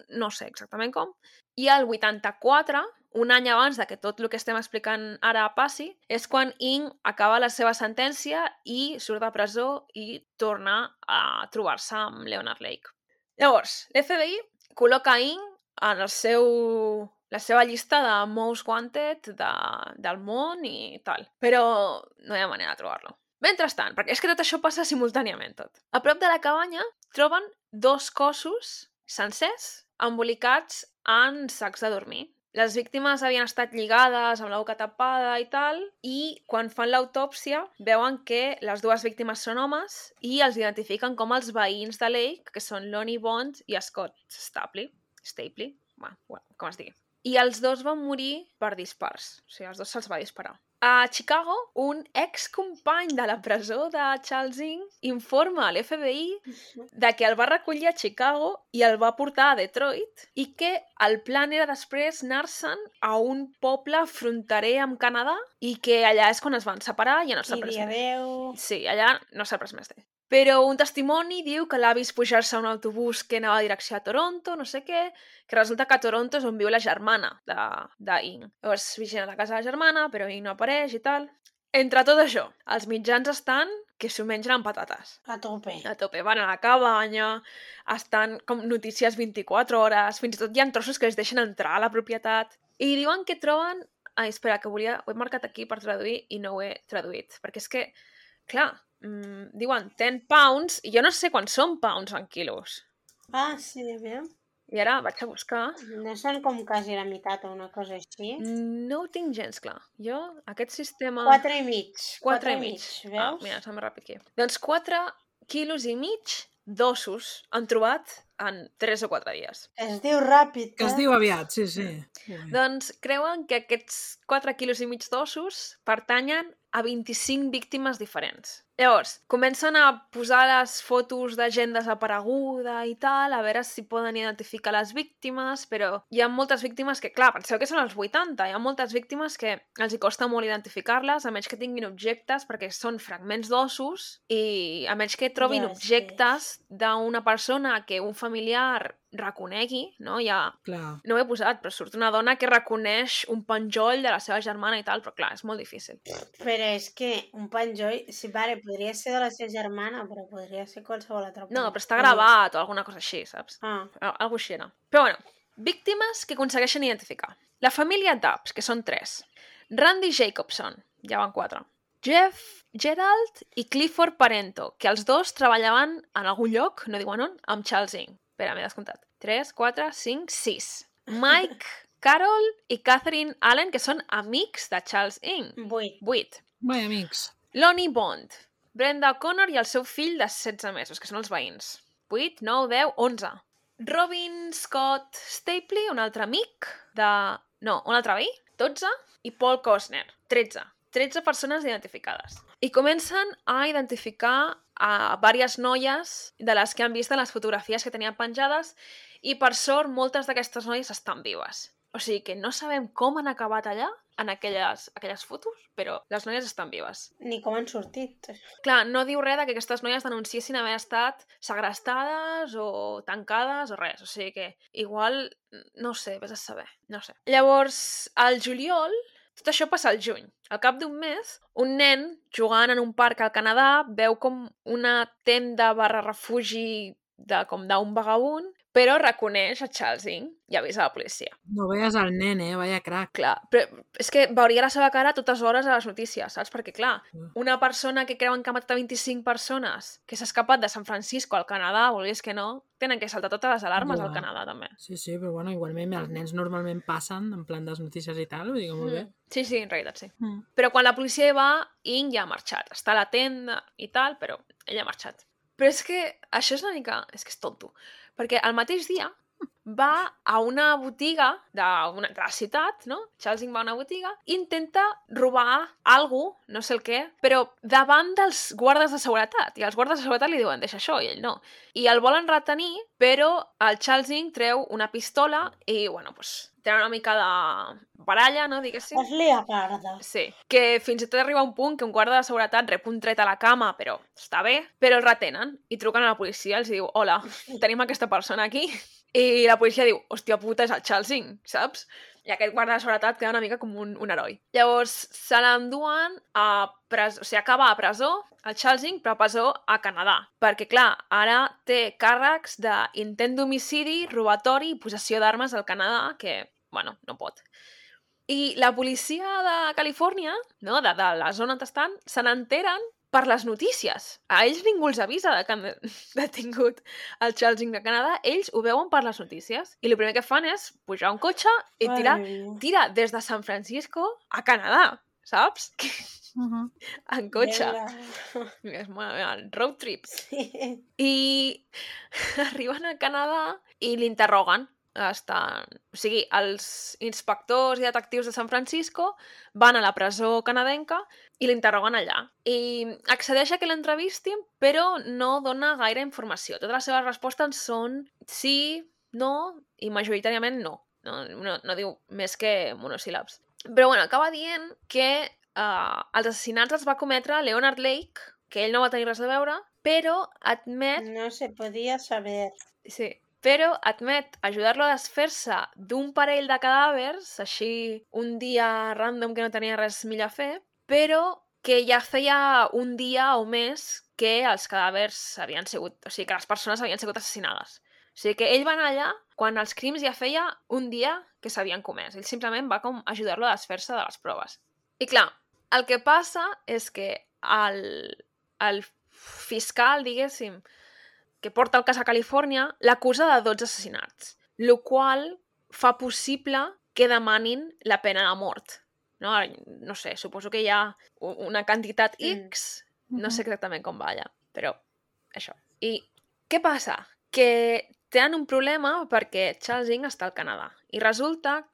no sé exactament com, i el 84, un any abans de que tot el que estem explicant ara passi, és quan Ing acaba la seva sentència i surt de presó i torna a trobar-se amb Leonard Lake. Llavors, l'FBI col·loca Ing en el seu, la seva llista de most wanted de, del món i tal. Però no hi ha manera de trobar-lo. Mentrestant, perquè és que tot això passa simultàniament tot. A prop de la cabanya troben dos cossos sencers embolicats en sacs de dormir. Les víctimes havien estat lligades amb la boca tapada i tal, i quan fan l'autòpsia veuen que les dues víctimes són homes i els identifiquen com els veïns de Lake, que són Lonnie Bond i Scott Stapley. Stapley? Bueno, com es digui. i els dos van morir per dispars. O sigui, els dos se'ls va disparar. A Chicago, un excompany de la presó de Charles Ng informa a l'FBI de que el va recollir a Chicago i el va portar a Detroit i que el plan era després anar-se'n a un poble fronterer amb Canadà i que allà és quan es van separar i ja no s'ha I pres més. adeu... Sí, allà no s'ha pres més d'ell. Però un testimoni diu que l'ha vist pujar-se a un autobús que anava a direcció a Toronto, no sé què, que resulta que a Toronto és on viu la germana de, de Ing. Llavors vigila la casa de la germana, però Ing no apareix i tal. Entre tot això, els mitjans estan que s'ho mengen amb patates. A tope. A tope, van a la cabanya, estan com notícies 24 hores, fins i tot hi ha trossos que els deixen entrar a la propietat. I diuen que troben... Ai, espera, que volia... Ho he marcat aquí per traduir i no ho he traduït. Perquè és que, clar, mm, diuen 10 pounds i jo no sé quan són pounds en quilos. Ah, sí, aviam. I ara vaig a buscar. No són com quasi la meitat o una cosa així. No ho tinc gens clar. Jo, aquest sistema... Quatre i mig. 4 i mig. Ah, veus? mira, sembla ràpid aquí. Doncs 4 quilos i mig d'ossos han trobat en 3 o 4 dies. Es diu ràpid, Que es eh? diu aviat, sí, sí. Molt bé. Doncs creuen que aquests 4 quilos i mig d'ossos pertanyen a 25 víctimes diferents. Llavors, comencen a posar les fotos de gent desapareguda i tal, a veure si poden identificar les víctimes, però hi ha moltes víctimes que, clar, penseu que són els 80, hi ha moltes víctimes que els hi costa molt identificar-les, a menys que tinguin objectes, perquè són fragments d'ossos, i a menys que trobin Ja, sí. objectes d'una persona que un familiar reconegui, no? Ha Clar. no ho he posat, però surt una dona que reconeix un penjoll de la seva germana i tal, però clar, és molt difícil. Però és que un penjoll, sí, vale, podria ser de la seva germana, però podria ser qualsevol altra No, però està gravat o alguna cosa així, saps? Ah, Al- Algo així era. Però bueno, víctimes que aconsegueixen identificar. La família Dubs, que són tres. Randy Jacobson, ja van quatre. Jeff Gerald i Clifford Parento, que els dos treballaven en algun lloc, no diuen on, amb Charles Ng. Espera, m'he descomptat. 3, 4, 5, 6. Mike, Carol i Catherine Allen, que són amics de Charles Ng. vuit. 8. Bé, amics. Lonnie Bond, Brenda O'Connor i el seu fill de 16 mesos, que són els veïns. 8, 9, 10, 11. Robin Scott Stapley, un altre amic de... No, un altre veí, 12. I Paul Costner, 13. 13 persones identificades. I comencen a identificar a diverses noies de les que han vist en les fotografies que tenien penjades i, per sort, moltes d'aquestes noies estan vives. O sigui que no sabem com han acabat allà, en aquelles, aquelles fotos, però les noies estan vives. Ni com han sortit. Clar, no diu res de que aquestes noies denunciessin haver estat segrestades o tancades o res. O sigui que igual, no sé, vés a saber, no sé. Llavors, al juliol, tot això passa al juny. Al cap d'un mes, un nen jugant en un parc al Canadà veu com una tenda barra refugi de, com d'un vagabund, però reconeix a Charles Ng i avisa la policia. No veies el nen, eh? Vaya crac. Clar, però és que veuria la seva cara a totes hores a les notícies, saps? Perquè, clar, Mm. una persona que creuen que ha matat a 25 persones, que s'ha escapat de San Francisco al Canadà, vulguis que no, tenen que saltar totes les alarmes Ja. al Canadà, també. Sí, sí, però bueno, igualment els nens normalment passen en plan de les notícies i tal, dir que molt bé. Mm. Sí, sí, en realitat sí. Mm. Però quan la policia hi va, Ing ja ha marxat. Està a la tenda i tal, però ell ha marxat. Però és que això és una mica... És que és tonto. Perquè el mateix dia va a una botiga de, una, de la ciutat, no? Charles Ing va a una botiga i intenta robar algú, no sé el què, però davant dels guardes de seguretat. I els guardes de seguretat li diuen, deixa això, i ell no. I el volen retenir, però el Charles Ing treu una pistola i, bueno, pues, té una mica de baralla, no? Diguéssim. Es lia parda. Sí, que fins i tot arriba un punt que un guarda de seguretat rep un tret a la cama, però està bé, però el retenen i truquen a la policia, els diu, hola, tenim aquesta persona aquí, i la policia diu, hòstia puta, és el Charles Ng, saps? I aquest guarda de seguretat queda una mica com un, un heroi. Llavors, se l'enduen a presó, o sigui, acaba a presó, el Charles Ng, però a presó a Canadà. Perquè, clar, ara té càrrecs d'intent d'homicidi, robatori i possessió d'armes al Canadà, que, bueno, no pot. I la policia de Califòrnia, no, de, de la zona on estan, se n'enteren per les notícies. A ells ningú els avisa de que han de- (laughs) detingut el Charles Ng de Canadà. Ells ho veuen per les notícies. I el primer que fan és pujar un cotxe i tirar, tira des de San Francisco a Canadà, saps? (laughs) Uh -huh. en cotxe. Venga. (laughs) És el road trip. Sí. I arriben a Canadà i l'interroguen. Estan... O sigui, els inspectors i detectius de San Francisco van a la presó canadenca i l'interroguen allà. I accedeix a que l'entrevistin, però no dona gaire informació. Totes les seves respostes són sí, no i majoritàriament no. No, no, no diu més que monosíl·labs. Però bueno, acaba dient que uh, els assassinats els va cometre Leonard Lake, que ell no va tenir res a veure, però admet... No se podia saber. Sí, però admet ajudar-lo a desfer-se d'un parell de cadàvers, així un dia random que no tenia res millor a fer, però que ja feia un dia o més que els cadàvers havien sigut... O sigui, que les persones havien sigut assassinades. O sigui que ell va anar allà quan els crims ja feia un dia que s'havien comès. Ell simplement va com ajudar-lo a desfer-se de les proves. I clar, el que passa és que el, el fiscal, diguéssim, que porta el cas a Califòrnia, l'acusa de 12 assassinats, el qual fa possible que demanin la pena de mort. No, no sé, suposo que hi ha una quantitat Mm. X, no sé exactament com va allà, però això. I què passa? Que tenen un problema perquè Charles Ng està al Canadà i resulta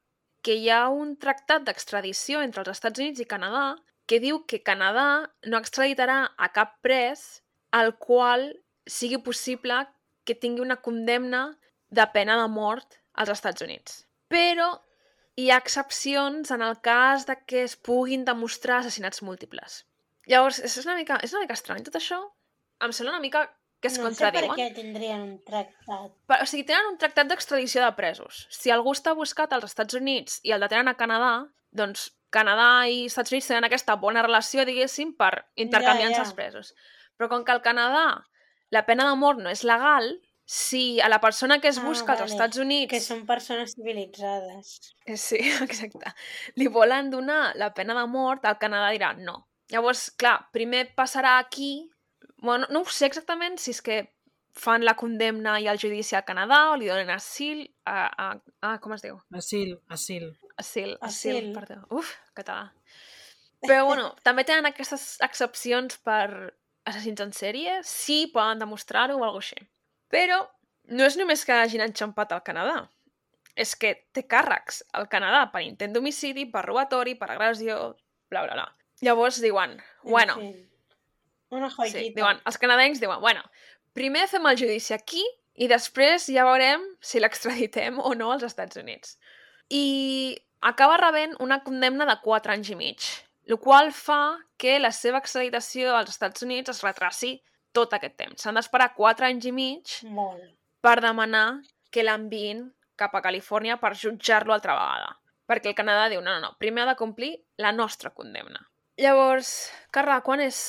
que hi ha un tractat d'extradició entre els Estats Units i Canadà que diu que Canadà no extraditarà a cap pres al qual sigui possible que tingui una condemna de pena de mort als Estats Units. Però hi ha excepcions en el cas de que es puguin demostrar assassinats múltiples. Llavors, és una mica, és una mica estrany tot això. Em sembla una mica que es no sé per contradiuen. què tindrien un tractat. Per, o sigui, tenen un tractat d'extradició de presos. Si algú està buscat als Estats Units i el detenen a Canadà, doncs Canadà i Estats Units tenen aquesta bona relació, diguéssim, per intercanviar-se ja. els presos. Però com que al Canadà la pena de mort no és legal, si a la persona que es Ah, busca als vale. Estats Units... Que són persones civilitzades. Eh, Sí, (laughs) exacte. Li volen donar la pena de mort, el Canadà dirà no. Llavors, clar, primer passarà aquí... Bueno, no ho sé exactament si és que fan la condemna i el judici al Canadà o li donen asil... A, a, a, com es diu? Asil, asil. Asil, asil, Asil. perdó. Uf, català. Però, bueno, (laughs) també tenen aquestes excepcions per assassins en sèrie, sí, poden demostrar-ho o alguna així. Però no és només que hagin enxampat al Canadà. És que té càrrecs al Canadà per intent d'homicidi, per robatori, per agressió, bla, bla, bla. Llavors diuen, En bueno, fin. Una joyita. sí, diuen, els canadencs diuen, bueno, primer fem el judici aquí i després ja veurem si l'extraditem o no als Estats Units. I acaba rebent una condemna de 4 anys i mig, el qual fa que la seva extraditació als Estats Units es retraci tot aquest temps. S'han d'esperar 4 anys i mig Molt. per demanar que l'enviïn cap a Califòrnia per jutjar-lo altra vegada. Perquè el Canadà diu, no, no, no, primer ha de complir la nostra condemna. Llavors, Carla, quan és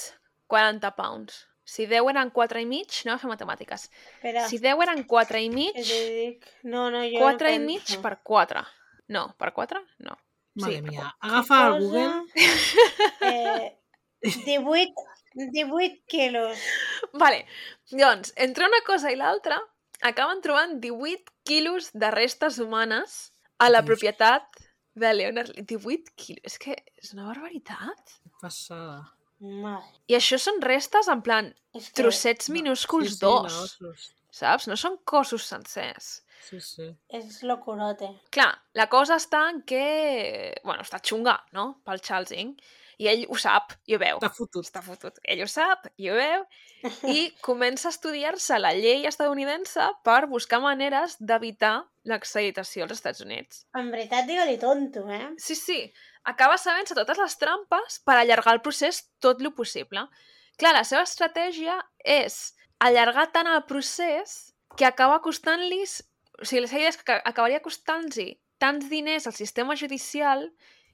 40 pounds? Si 10 eren 4 i mig, anem a fer matemàtiques. Espera, Si 10 eren 4 i mig, dic... No, no, jo 4 no i mig per 4. No, per 4? No. Mare Sí, mia. Agafa el Google. (laughs) Eh, 18, 18 quilos. Vale, doncs, entre una cosa i l'altra, acaben trobant 18 quilos de restes humanes a la propietat de Leonard... 18 quilos? És que és una barbaritat. Passada. Madre. I això són restes en plan És que... trossets No, minúsculs sí, sí, d'os, d'ossos. saps? No són cossos sencers. Sí, sí. És locurote. Clar, la cosa està en que... Bueno, està xunga, no?, pel Charles Ng. I ell ho sap i ho veu. T'ha fotut. Està fotut. Ell ho sap i ho veu. I (laughs) comença a estudiar-se la llei estadounidense per buscar maneres d'evitar l'extraditació als Estats Units. En veritat, digue-li tonto, eh? Sí, sí. Acaba sabent-se totes les trampes per allargar el procés tot lo possible. Clar, la seva estratègia és allargar tant el procés que acaba costant-los... O sigui, idea és que acabaria costant-los tants diners al sistema judicial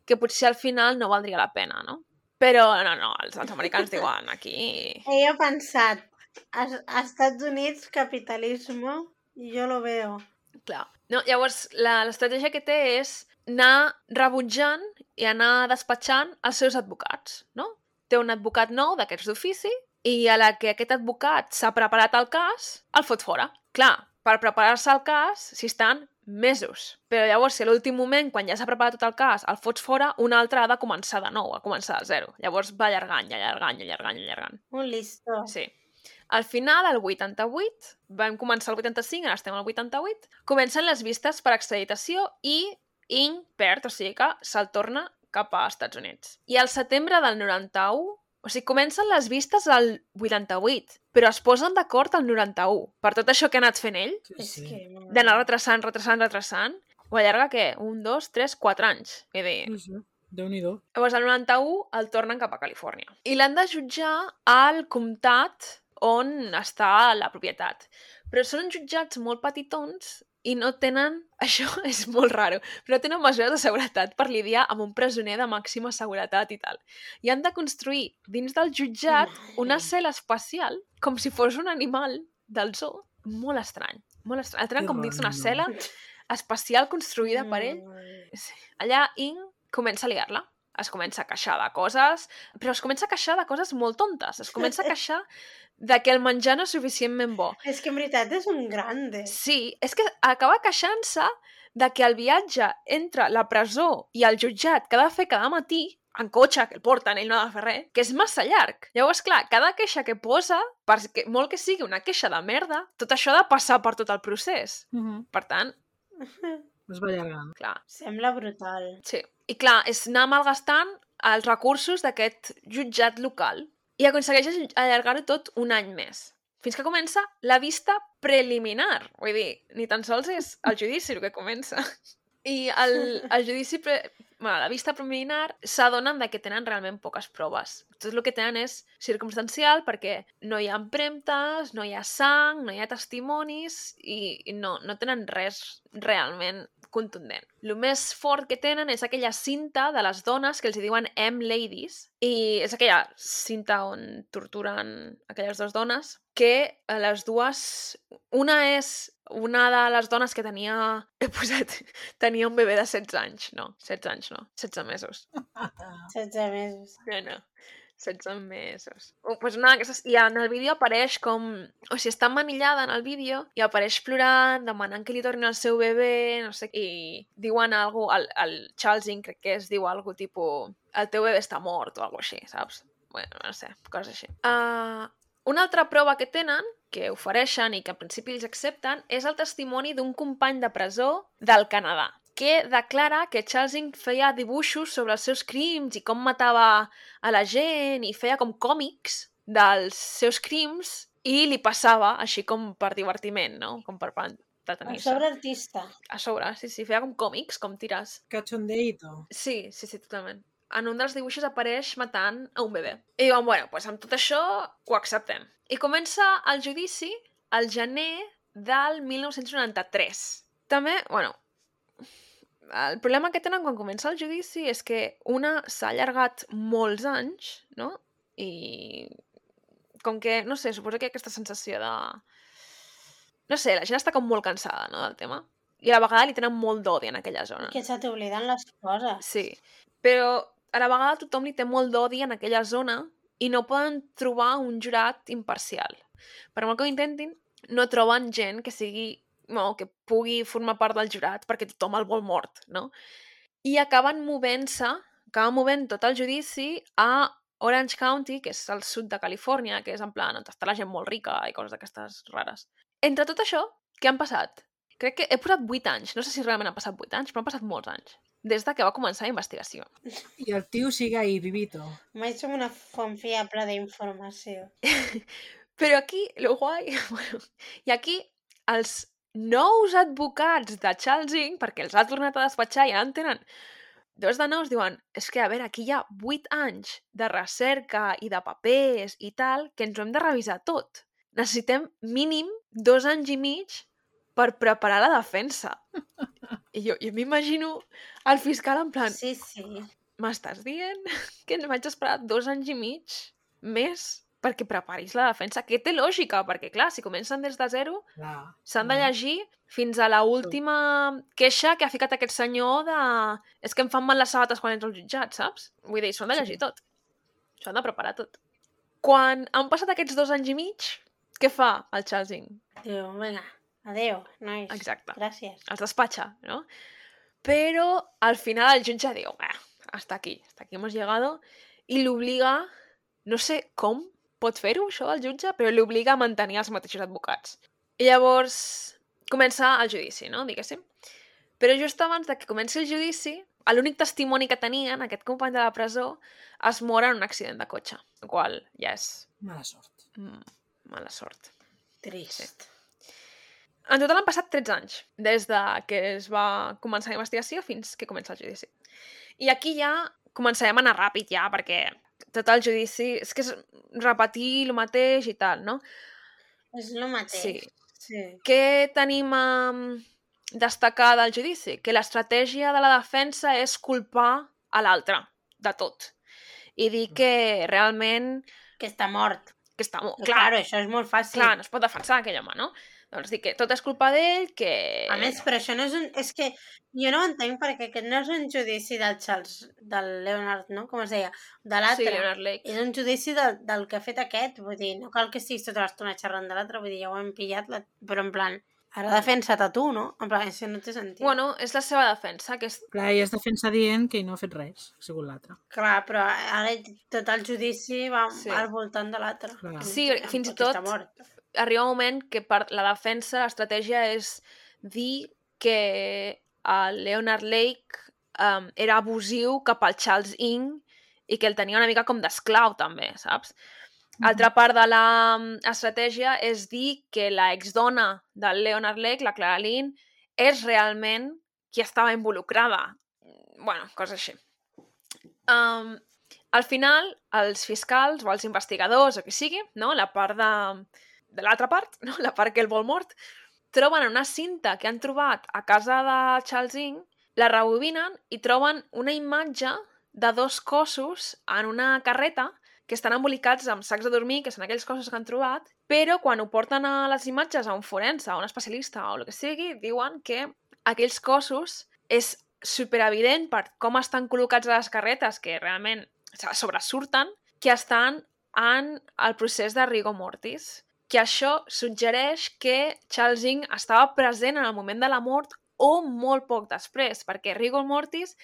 que potser al final no valdria la pena, no? Però no, no, els, els americans diuen aquí... (laughs) Ha pensat, a, a Estats Units, capitalisme, jo lo veo. Clar. No, llavors, la- l'estratègia que té és anar rebutjant i anar despatxant els seus advocats, no? Té un advocat nou d'aquests d'ofici i a la que aquest advocat s'ha preparat el cas, el fot fora. Clar, per preparar-se el cas s'hi estan mesos. Però llavors, si a l'últim moment, quan ja s'ha preparat tot el cas, el fots fora, un altre ha de començar de nou, a començar de zero. Llavors va allargant, allargant, allargant, allargant. Un listo. Sí. Al final, al 88, vam començar el 85, ara estem al 88, comencen les vistes per acreditació i Ing perd, o sigui que se'l torna cap a Estats Units. I al setembre del 91, o sigui, comencen les vistes al 88, però es posen d'acord al 91. Per tot això que ha anat fent ell, Sí, És sí. que... d'anar retrasant, retrasant, retrasant, ho allarga, què? Un, dos, tres, quatre anys. Vull dir, Sí, sí. Déu-n'hi-do. Llavors, el 91 el tornen cap a Califòrnia. I l'han de jutjar al comtat on està la propietat. Però són jutjats molt petitons i no tenen, (laughs) això és molt raro, però no tenen mesures de seguretat per lidiar amb un presoner de màxima seguretat i tal. I han de construir dins del jutjat una cel·la espacial com si fos un animal del zoo. Molt estrany, molt estrany. El tenen com dins d'una cel·la (laughs) espacial construïda per ell. Allà Ing comença a liar-la. Es comença a queixar de coses, però es comença a queixar de coses molt tontes. Es comença a (laughs) queixar de que el menjar no és suficientment bo. És que en veritat és un grande. Sí, és que acaba queixant-se de que el viatge entre la presó i el jutjat que ha de fer cada matí en cotxe, que el porten, ell no ha de fer res, que és massa llarg. Llavors, clar, cada queixa que posa, perquè molt que sigui una queixa de merda, tot això ha de passar per tot el procés. Uh -huh. Per tant, (laughs) Es va allargant. clar, Sembla brutal. Sí. I clar, és anar malgastant els recursos d'aquest jutjat local. I aconsegueix allargar-ho tot un any més. Fins que comença la vista preliminar. Vull dir, ni tan sols és el judici el que comença. (laughs) I el, el judici, pre... bueno, la vista preliminar, s'adonen que tenen realment poques proves. Tot el que tenen és circumstancial perquè no hi ha empremtes, no hi ha sang, no hi ha testimonis i, no, no tenen res realment contundent. El més fort que tenen és aquella cinta de les dones que els diuen M-Ladies i és aquella cinta on torturen aquelles dues dones que a les dues... Una és una de les dones que tenia... He posat... (laughs) Tenia un bebè de 16 anys. No, 16 anys no. 16 mesos. (laughs) 16 mesos. No, no. 16 mesos. Uh, pues una d'aquestes... I en el vídeo apareix com... O sigui, està manillada en el vídeo i apareix plorant, demanant que li torni el seu bebè, no sé, i diuen algo, el, el Charles Ing crec que es diu algo tipus el teu bebè està mort o algo així, saps? Bueno, no sé, coses així. Uh, una altra prova que tenen, que ofereixen i que en principi ells accepten, és el testimoni d'un company de presó del Canadà que declara que Charles Ing feia dibuixos sobre els seus crims i com matava a la gent i feia com còmics dels seus crims i li passava així com per divertiment, no? Com per A entretenir-se. sobre artista. A sobre, sí, sí, feia com còmics, com tires. Cachondeito. Sí, sí, sí, totalment. En un dels dibuixos apareix matant a un bebè. I diuen, bueno, doncs amb tot això ho acceptem. I comença el judici al gener del 1993. També, bueno, el problema que tenen quan comença el judici és que una s'ha allargat molts anys, no? I com que, no sé, suposo que aquesta sensació de... No sé, la gent està com molt cansada, no?, del tema. I a la vegada li tenen molt d'odi en aquella zona. Que se t'obliden les coses. Sí, però a la vegada tothom li té molt d'odi en aquella zona i no poden trobar un jurat imparcial. Per molt que ho intentin, no troben gent que sigui no, que pugui formar part del jurat perquè tothom el vol mort, no? I acaben movent-se, acaben movent tot el judici a Orange County, que és al sud de Califòrnia, que és en plan on està la gent molt rica i coses d'aquestes rares. Entre tot això, què han passat? Crec que he posat 8 anys, no sé si realment han passat 8 anys, però han passat molts anys, des de que va començar la investigació. I el tio sigue ahí, vivito. Mai som una font fiable d'informació. (laughs) Però aquí, lo guai... (laughs) Bueno, I aquí, els nous advocats de Charles Ing, perquè els ha tornat a despatxar i ara en tenen dos de nous, diuen, és que, a veure, aquí hi ha vuit anys de recerca i de papers i tal, que ens ho hem de revisar tot. Necessitem mínim dos anys i mig per preparar la defensa. I jo, jo m'imagino el fiscal en plan, Sí, sí. m'estàs dient que ens vaig esperar dos anys i mig més perquè preparis la defensa? Que té lògica, perquè clar, si comencen des de zero, s'han de llegir fins a la última queixa que ha ficat aquest senyor de... És que em fan mal les sabates quan entro al jutjat, saps? Vull dir, s'ho han de Sí. llegir tot. S'ho han de preparar tot. Quan han passat aquests dos anys i mig, què fa el Charles Ing? Diu, vinga, adeu, nois. Exacte. Gràcies. els despatxa, ¿no? Però al final el jutge diu, "Ah, hasta aquí, hasta aquí hemos llegado, i l'obliga, no sé com, pot fer-ho, això, el jutge, però li obliga a mantenir els mateixos advocats. I llavors comença el judici, no?, diguéssim. Però just abans de que comenci el judici, l'únic testimoni que tenien, aquest company de la presó, es mor en un accident de cotxe, el qual ja és Mala sort. mm, mala sort. Trist. En total han passat 13 anys, des de que es va començar la investigació fins que comença el judici. I aquí ja començarem a anar ràpid ja, perquè tot el judici... És que és repetir el mateix i tal, no? És el mateix. Sí. sí. Què tenim a destacar del judici? Que l'estratègia de la defensa és culpar a l'altre de tot. I dir que realment... Que està mort. Que està. Clar, Clar, claro, això és molt fàcil. clar, no es pot defensar aquell home, no? Doncs dir que tot és culpa d'ell, que... A més, però això no és un... És que jo no ho entenc perquè aquest no és un judici del Charles, del Leonard, no? Com es deia? De Sí, l'altre. Leonard Lake. és un judici del, del que ha fet aquest, vull dir, no cal que estiguis tota l'estona xerrant de l'altre, vull dir, ja ho hem pillat, la... però en plan, ara defensa't a tu, no? En plan, això no té sentit. Bueno, és la seva defensa, que és... Clar, ella es defensa dient que ell no ha fet res, ha sigut l'altre. Clar, però ara tot el judici va Sí. sí. al voltant de l'altre. Sí, fins i tot- Està mort. Arriba un moment que per la defensa l'estratègia és dir que el Leonard Lake um, era abusiu cap al Charles Ing i que el tenia una mica com d'esclau també, saps? Altra part de l'estratègia és dir que la exdona del Leonard Lake, la Clara Lynn, és realment qui estava involucrada. bueno, coses així. Um, al final, els fiscals o els investigadors o qui sigui, no? la part de, de l'altra part, (laughs) no? la part que el vol mort, troben una cinta que han trobat a casa de Charles Ing, la rebobinen i troben una imatge de dos cossos en una carreta que estan embolicats amb sacs de dormir, que són aquells cossos que han trobat, però quan ho porten a les imatges a un forense, a un especialista o el que sigui, diuen que aquells cossos és superevident per com estan col·locats a les carretes, que realment sobresurten, que estan en el procés de rigor mortis. Que això suggereix que Charles Ing estava present en el moment de la mort o molt poc després, perquè rigor mortis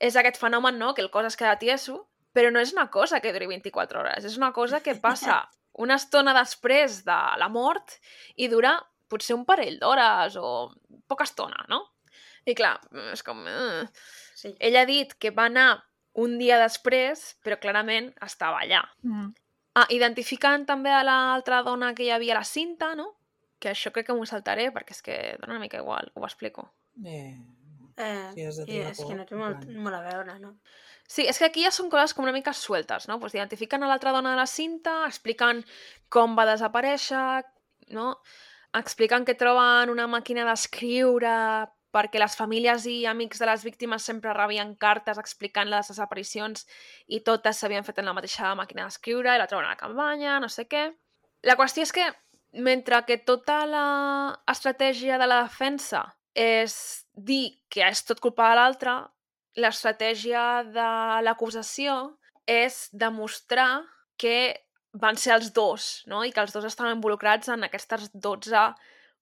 és aquest fenomen, no?, que el cos es queda tieso, però no és una cosa que duri 24 hores, és una cosa que passa (laughs) una estona després de la mort i dura potser un parell d'hores o poca estona, no? I clar, és com... Uh. Sí. Ell ha dit que va anar un dia després, però clarament estava allà. Mm. Ah, identificant també a l'altra dona que hi havia a la cinta, no? Que això crec que m'ho saltaré perquè és que dona una mica igual, ho explico. Eh, Eh, Sí, has de i trigar és que no té molt, molt a veure, no? Sí, és que aquí ja són coses com una mica sueltes, no? Pues identifiquen a l'altra dona de la cinta, expliquen com va desaparèixer, no? Expliquen que troben una màquina d'escriure perquè les famílies i amics de les víctimes sempre rebien cartes explicant les desaparicions i totes s'havien fet en la mateixa màquina d'escriure i la troben a la campanya, no sé què. La qüestió és que, mentre que tota l'estratègia de la defensa és dir que és tot culpa de l'altre, l'estratègia de l'acusació és demostrar que van ser els dos, no? I que els dos estaven involucrats en aquestes 12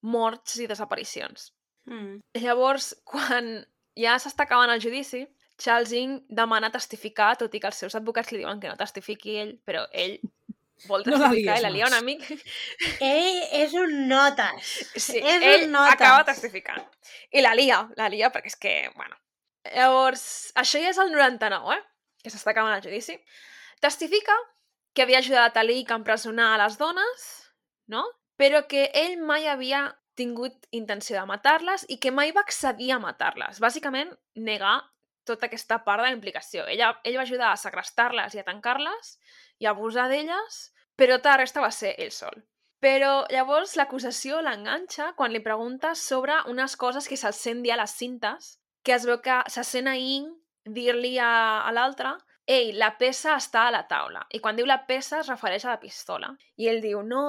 morts i desaparicions. Mm. Llavors, (laughs) quan ja s'està acabant el judici, Charles Ing demana testificar, tot i que els seus advocats li diuen que no testifiqui ell, però ell vol No la testificar lies i la lia un amic. Ell és un notes. (laughs) Sí, és ell un notes. acaba testificant. I la lia, la lia perquè és que, bueno... Llavors, això ja és el 99, eh? Que s'està acabant el judici. Testifica que havia ajudat a Leak a empresonar a les dones, no? Però que ell mai havia tingut intenció de matar-les i que mai va accedir a matar-les. Bàsicament, negar tota aquesta part de la implicació. Ella, ell va ajudar a segrestar-les i a tancar-les i a abusar d'elles, però tota la resta va ser ell sol. Però llavors l'acusació l'enganxa quan li pregunta sobre unes coses que se'l sent dir a les cintes, que es veu que se sent a dir-li a, a l'altre ei, la peça està a la taula. I quan diu la peça es refereix a la pistola. I ell diu, no,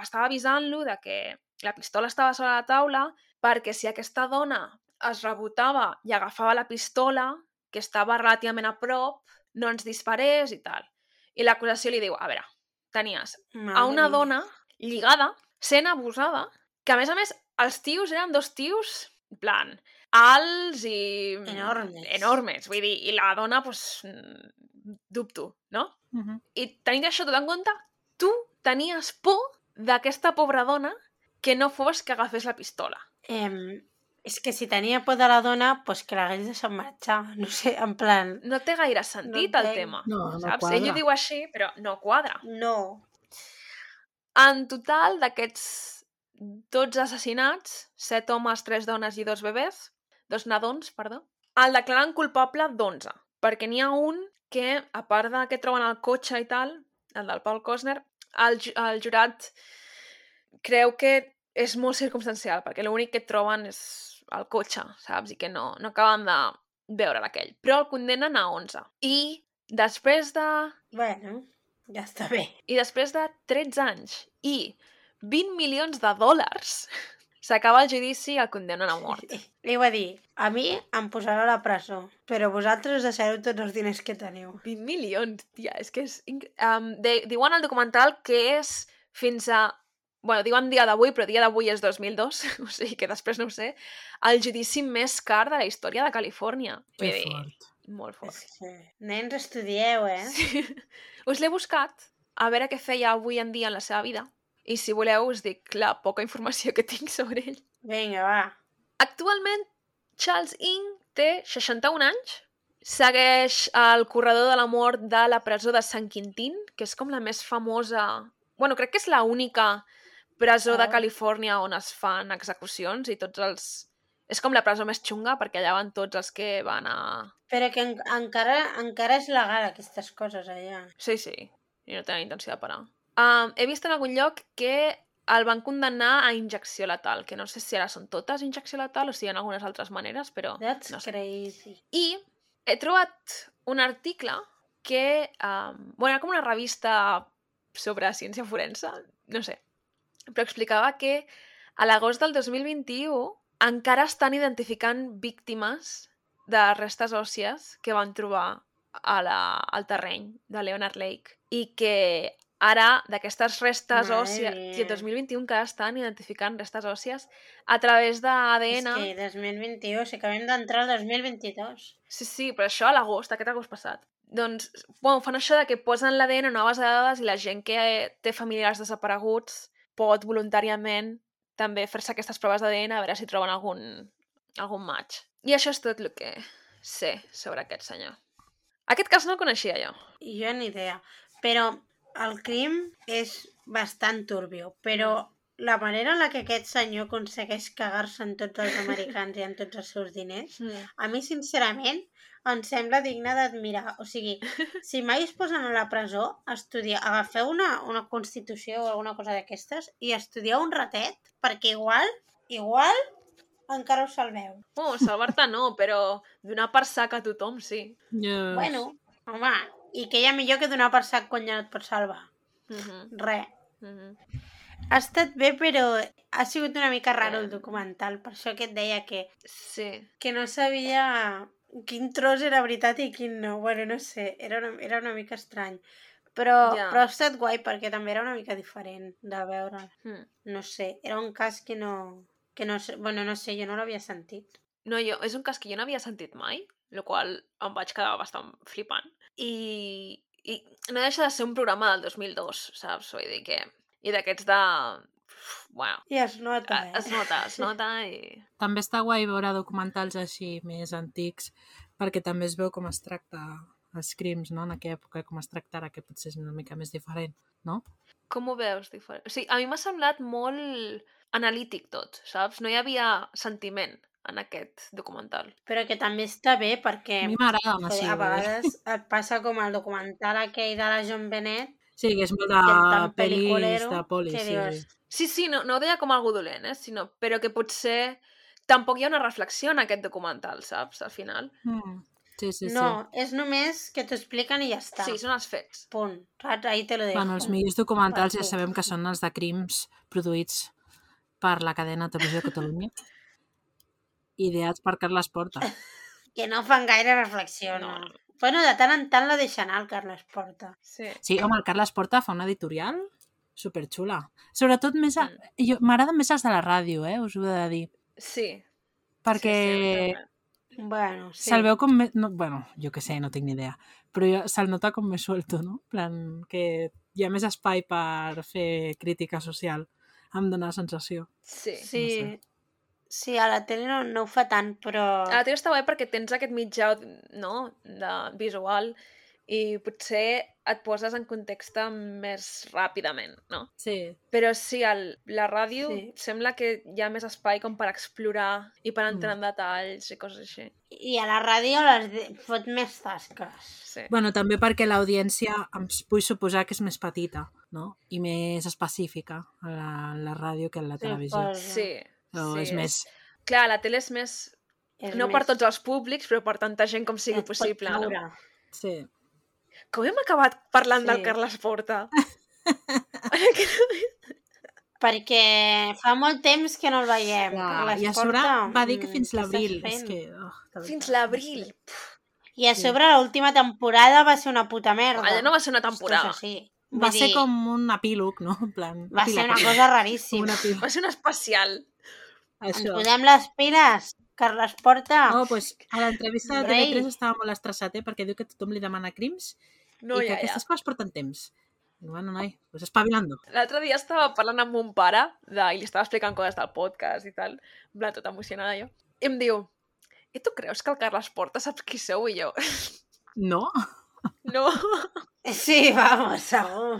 estava avisant-lo de que la pistola estava sobre la taula perquè si aquesta dona es rebotava i agafava la pistola, que estava relativament a prop, no ens disparés i tal. I l'acusació li diu, a veure, tenies a una dona lligada, sent abusada, que a més a més els tios eren dos tios, en plan, alts i... Enormes. Enormes, vull dir, i la dona, doncs, dubto, no? Uh -huh. I tenint això tot en compte, tu tenies por d'aquesta pobra dona que no fos que agafés la pistola. Eh, és que si tenia por de la dona, pues que l'hagués deixat marxar. (laughs) No sé, en plan... No té gaire sentit No el tema, No, no saps? quadra. Ell ho diu així, però no quadra. No. En total, d'aquests 12 assassinats, 7 homes, 3 dones i 2 bebès, dos nadons, perdó, el declaren culpable d'11, perquè n'hi ha un que, a part de que troben el cotxe i tal, el del Paul Cosner, el, el jurat creu que és molt circumstancial, perquè l'únic que troben és el cotxe, saps? I que no, no acaben de veure aquell. Però el condemnen a 11. I després de Bueno, ja està bé. i després de 13 anys i 20 milions de dòlars, (laughs) s'acaba el judici i el condemnen a mort. Li va dir, a mi em posarà a la presó, però vosaltres deixareu tots els diners que teniu. 20 milions, tia, és que és... Um, de, diuen al documental que és fins a... bueno, diuen dia d'avui, però dia d'avui és 2002, (laughs) o sigui que després no ho sé, el judici més car de la història de Califòrnia. Que Vull dir, fort. molt fort. Que... Nens, estudieu, eh? Sí. (laughs) Us l'he buscat a veure què feia avui en dia en la seva vida. I si voleu us dic la poca informació que tinc sobre ell. Vinga, va. Actualment, Charles Ing té 61 anys, segueix el corredor de la mort de la presó de Sant Quintín, que és com la més famosa... bueno, crec que és la única presó de Ah. Califòrnia on es fan execucions i tots els... És com la presó més xunga perquè allà van tots els que van a... Però que en encara, encara és legal aquestes coses allà. Sí, sí, i no tenen intenció de parar. Um, he vist en algun lloc que el van condemnar a injecció letal, que no sé si ara són totes injecció letal o si hi ha algunes altres maneres, però That's no sé. crazy. I he trobat un article que... Um, bueno, era com una revista sobre ciència forense, no sé, però explicava que a l'agost del 2021 encara estan identificant víctimes de restes òssies que van trobar a la, al terreny de Leonard Lake i que ara d'aquestes restes Madre òssies, i el 2021 encara estan identificant restes òssies a través d'ADN. És que 2021, si acabem d'entrar al 2022. Sí, sí, però això a l'agost, aquest agost passat. Doncs, bueno, fan això de que posen l'ADN en base de dades i la gent que té familiars desapareguts pot voluntàriament també fer-se aquestes proves d'ADN a veure si troben algun, algun match. I això és tot el que sé sobre aquest senyor. Aquest cas no el coneixia jo. Jo ni idea. Però el crim és bastant turbio, però la manera en la que aquest senyor aconsegueix cagar-se en tots els americans i en tots els seus diners, (laughs) Mm. a mi, sincerament, em sembla digne d'admirar. O sigui, (laughs) si mai es posen a la presó, estudia, agafeu una, una constitució o alguna cosa d'aquestes i estudieu un ratet, perquè igual, igual, encara us salveu. Oh, salvar-te no, però donar per sac a tothom, sí. Yes. Bueno, home, i que hi ha millor que donar per sac quan ja no et pots salvar. Mm -hmm. Res. Mm -hmm. Ha estat bé, però ha sigut una mica raro el documental, per això que et deia que, Sí. que no sabia quin tros era veritat i quin no. Bueno, no sé, era una, era una mica estrany. Però, Ja. però ha estat guai perquè també era una mica diferent de veure. Mm. No sé, era un cas que no... Que no sé, bueno, no sé, jo no l'havia sentit. No, jo, és un cas que jo no havia sentit mai, el qual em vaig quedar bastant flipant. I, i no deixa de ser un programa del 2002, saps? Vull dir que... I d'aquests de... Bueno, I es nota, eh? es nota, es nota i... També està guai veure documentals així més antics perquè també es veu com es tracta els crims, no? En aquella època, com es tracta ara, que potser és una mica més diferent, no? Com ho veus diferent? O sigui, a mi m'ha semblat molt analític tot, saps? No hi havia sentiment en aquest documental. Però que també està bé A perquè mi m'agraden que així. a dir. vegades et passa com el documental aquell de la John Bennett, Sí, que és molt de pel·lis, de polis, sí, dius, sí. Sí, sí, no, no ho deia com algú dolent, eh? Sinó, però que potser tampoc hi ha una reflexió en aquest documental, saps? Al final. Mm. Sí, sí, sí. no, és només que t'ho expliquen i ja està. Sí, són els fets. Punt. Saps? Ahí te lo dejo. Bueno, els millors documentals ja sabem que són els de crims produïts per la cadena Televisió de Catalunya (laughs) ideats per Carles Porta. (laughs) Que no fan gaire reflexió, no. No. Bueno, de tant en tant la deixa anar el Carles Porta. Sí. Sí, home, el Carles Porta fa una editorial superxula. Sobretot més... A... Mm. jo- M'agraden més els de la ràdio, eh? Us ho he de dir. Sí. Perquè Sí, sí, Bueno, sí. se'l veu com més... No, bueno, jo que sé, no tinc ni idea. Però jo, se'l nota com més suelto, no? En plan, que hi ha més espai per fer crítica social. Em dóna la sensació. Sí. Sí, sé. Sí, a la tele no, no ho fa tant, però... A la tele està bé perquè tens aquest mitjà no? de visual i potser et poses en context més ràpidament, no? Sí. Però sí, el, la ràdio Sí. sembla que hi ha més espai com per explorar i per Mm. entrar en detalls i coses així. I a la ràdio les de... fot més tasques. Sí. Bueno, també perquè l'audiència em vull suposar que és més petita, no? I més específica a la, la ràdio que a la televisió. Suposo. Sí. Però sí. és més... Clar, la tele és més... És no més... per tots els públics, però per tanta gent com sigui possible, no? Sí. Com hem acabat parlant del Sí. Carles Porta? (laughs) Perquè fa molt temps que no el veiem. Carles I a sobre Porta, va dir que mm, fins què l'abril. que... Oh. Fins l'abril. I a sobre l'última temporada va ser una puta merda. Allà no va ser una temporada. així. Va Vull ser dir, com un epílog, no? En plan, Va ser una epíleg. cosa raríssima. Va ser un especial. Ens Això. posem les piles, Carles Porta. No, pues, a l'entrevista de Rei. TV3 estava molt estressat, eh? perquè diu que tothom li demana crims No, i que ja, ja. aquestes coses porten temps. Bueno, noi, pues espavilando. L'altre dia estava parlant amb mon pare de, i li estava explicant coses del podcast i tal, en plan, tota emocionada jo. I em diu, i tu creus que el Carles Porta saps qui sou? I jo, No? no. Sí, vamos, segur.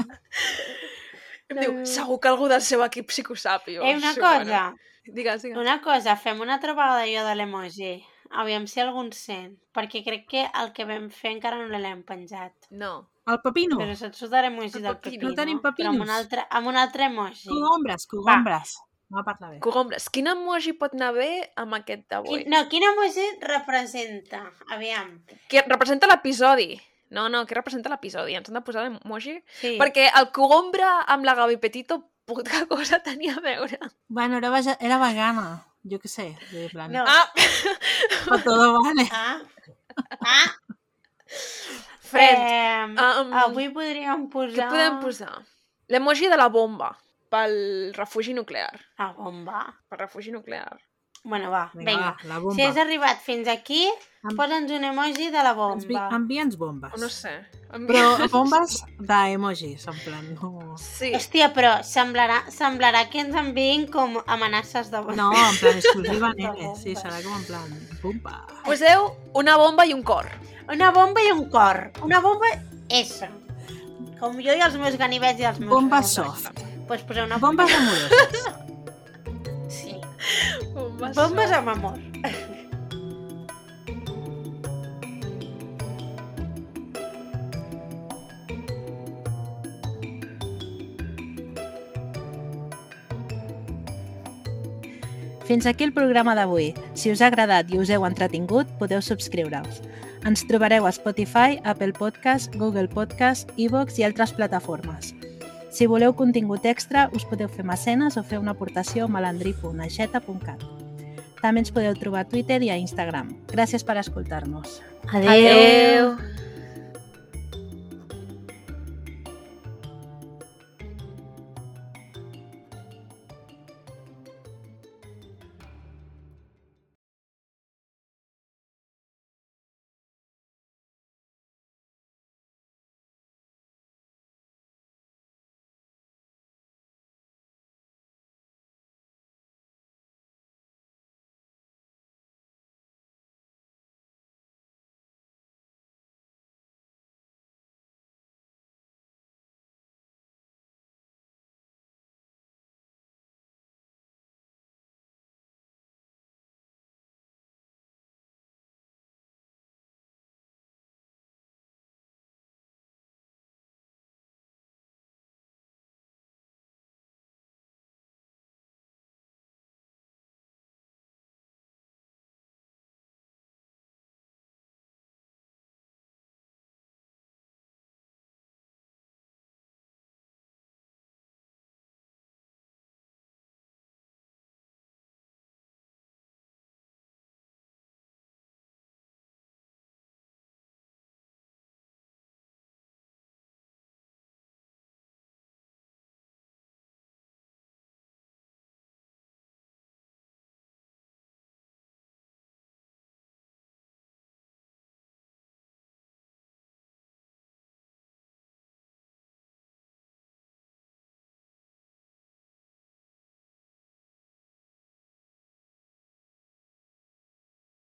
Em diu, segur que algú del seu equip sí que ho sap. I jo, Eh, una sí, cosa, Bueno. Digues, digues. una cosa, fem una altra vegada jo de l'emoji. Aviam si algú en sent, perquè crec que el que vam fer encara no l'hem penjat. No. El pepino? Però saps de l'emoji El del pepino. pepino? No tenim Però amb pepinos. un altre, amb un altre emoji. Cogombres, cogombres. Va parlar bé. Cogombres, quin emoji pot anar bé amb aquest d'avui? Quin, no, quin emoji representa? Aviam. Que representa l'episodi. No, no, que representa l'episodi. Ens han de posar l'emoji. Sí. Perquè el cogombre amb la Gavi Petito, puta (laughs) cosa tenia a veure. Bueno, era, vege- era vegana. Jo què sé. De plan, No. Ah! no. todo vale. Ah, ah, Friend, eh, um, avui podríem posar... què podem posar? L'emoji de la bomba pel refugi nuclear. La bomba. Pel refugi nuclear. Bueno, va, Vinga, vinga. va, la Si bomba. has arribat fins aquí, Am- posa'ns un emoji de la bomba. Envia'ns bombes. No sé. Em- Però (laughs) bombes d'emojis, en plan, no... Sí. Hòstia, però semblarà, semblarà que ens enviïn com amenaces de bomba. No, en plan exclusiva, (laughs) nene. Sí, bombes. serà com en plan, bomba. Poseu una bomba i un cor. Una bomba i un cor. Una bomba S. Com jo i els meus ganivets i els meus... Bomba bombes. soft. Pues poseu una Bombes amoroses. (laughs) Bombes, Bombes amb amor. Fins aquí el programa d'avui. Si us ha agradat i us heu entretingut, podeu subscriure-us. Ens trobareu a Spotify, Apple Podcast, Google Podcast, iVoox i altres plataformes. Si voleu contingut extra, us podeu fer mecenes o fer una aportació a malandri.aixeta.cat. També ens podeu trobar a Twitter i a Instagram. Gràcies per escoltar-nos. Adéu. Adeu.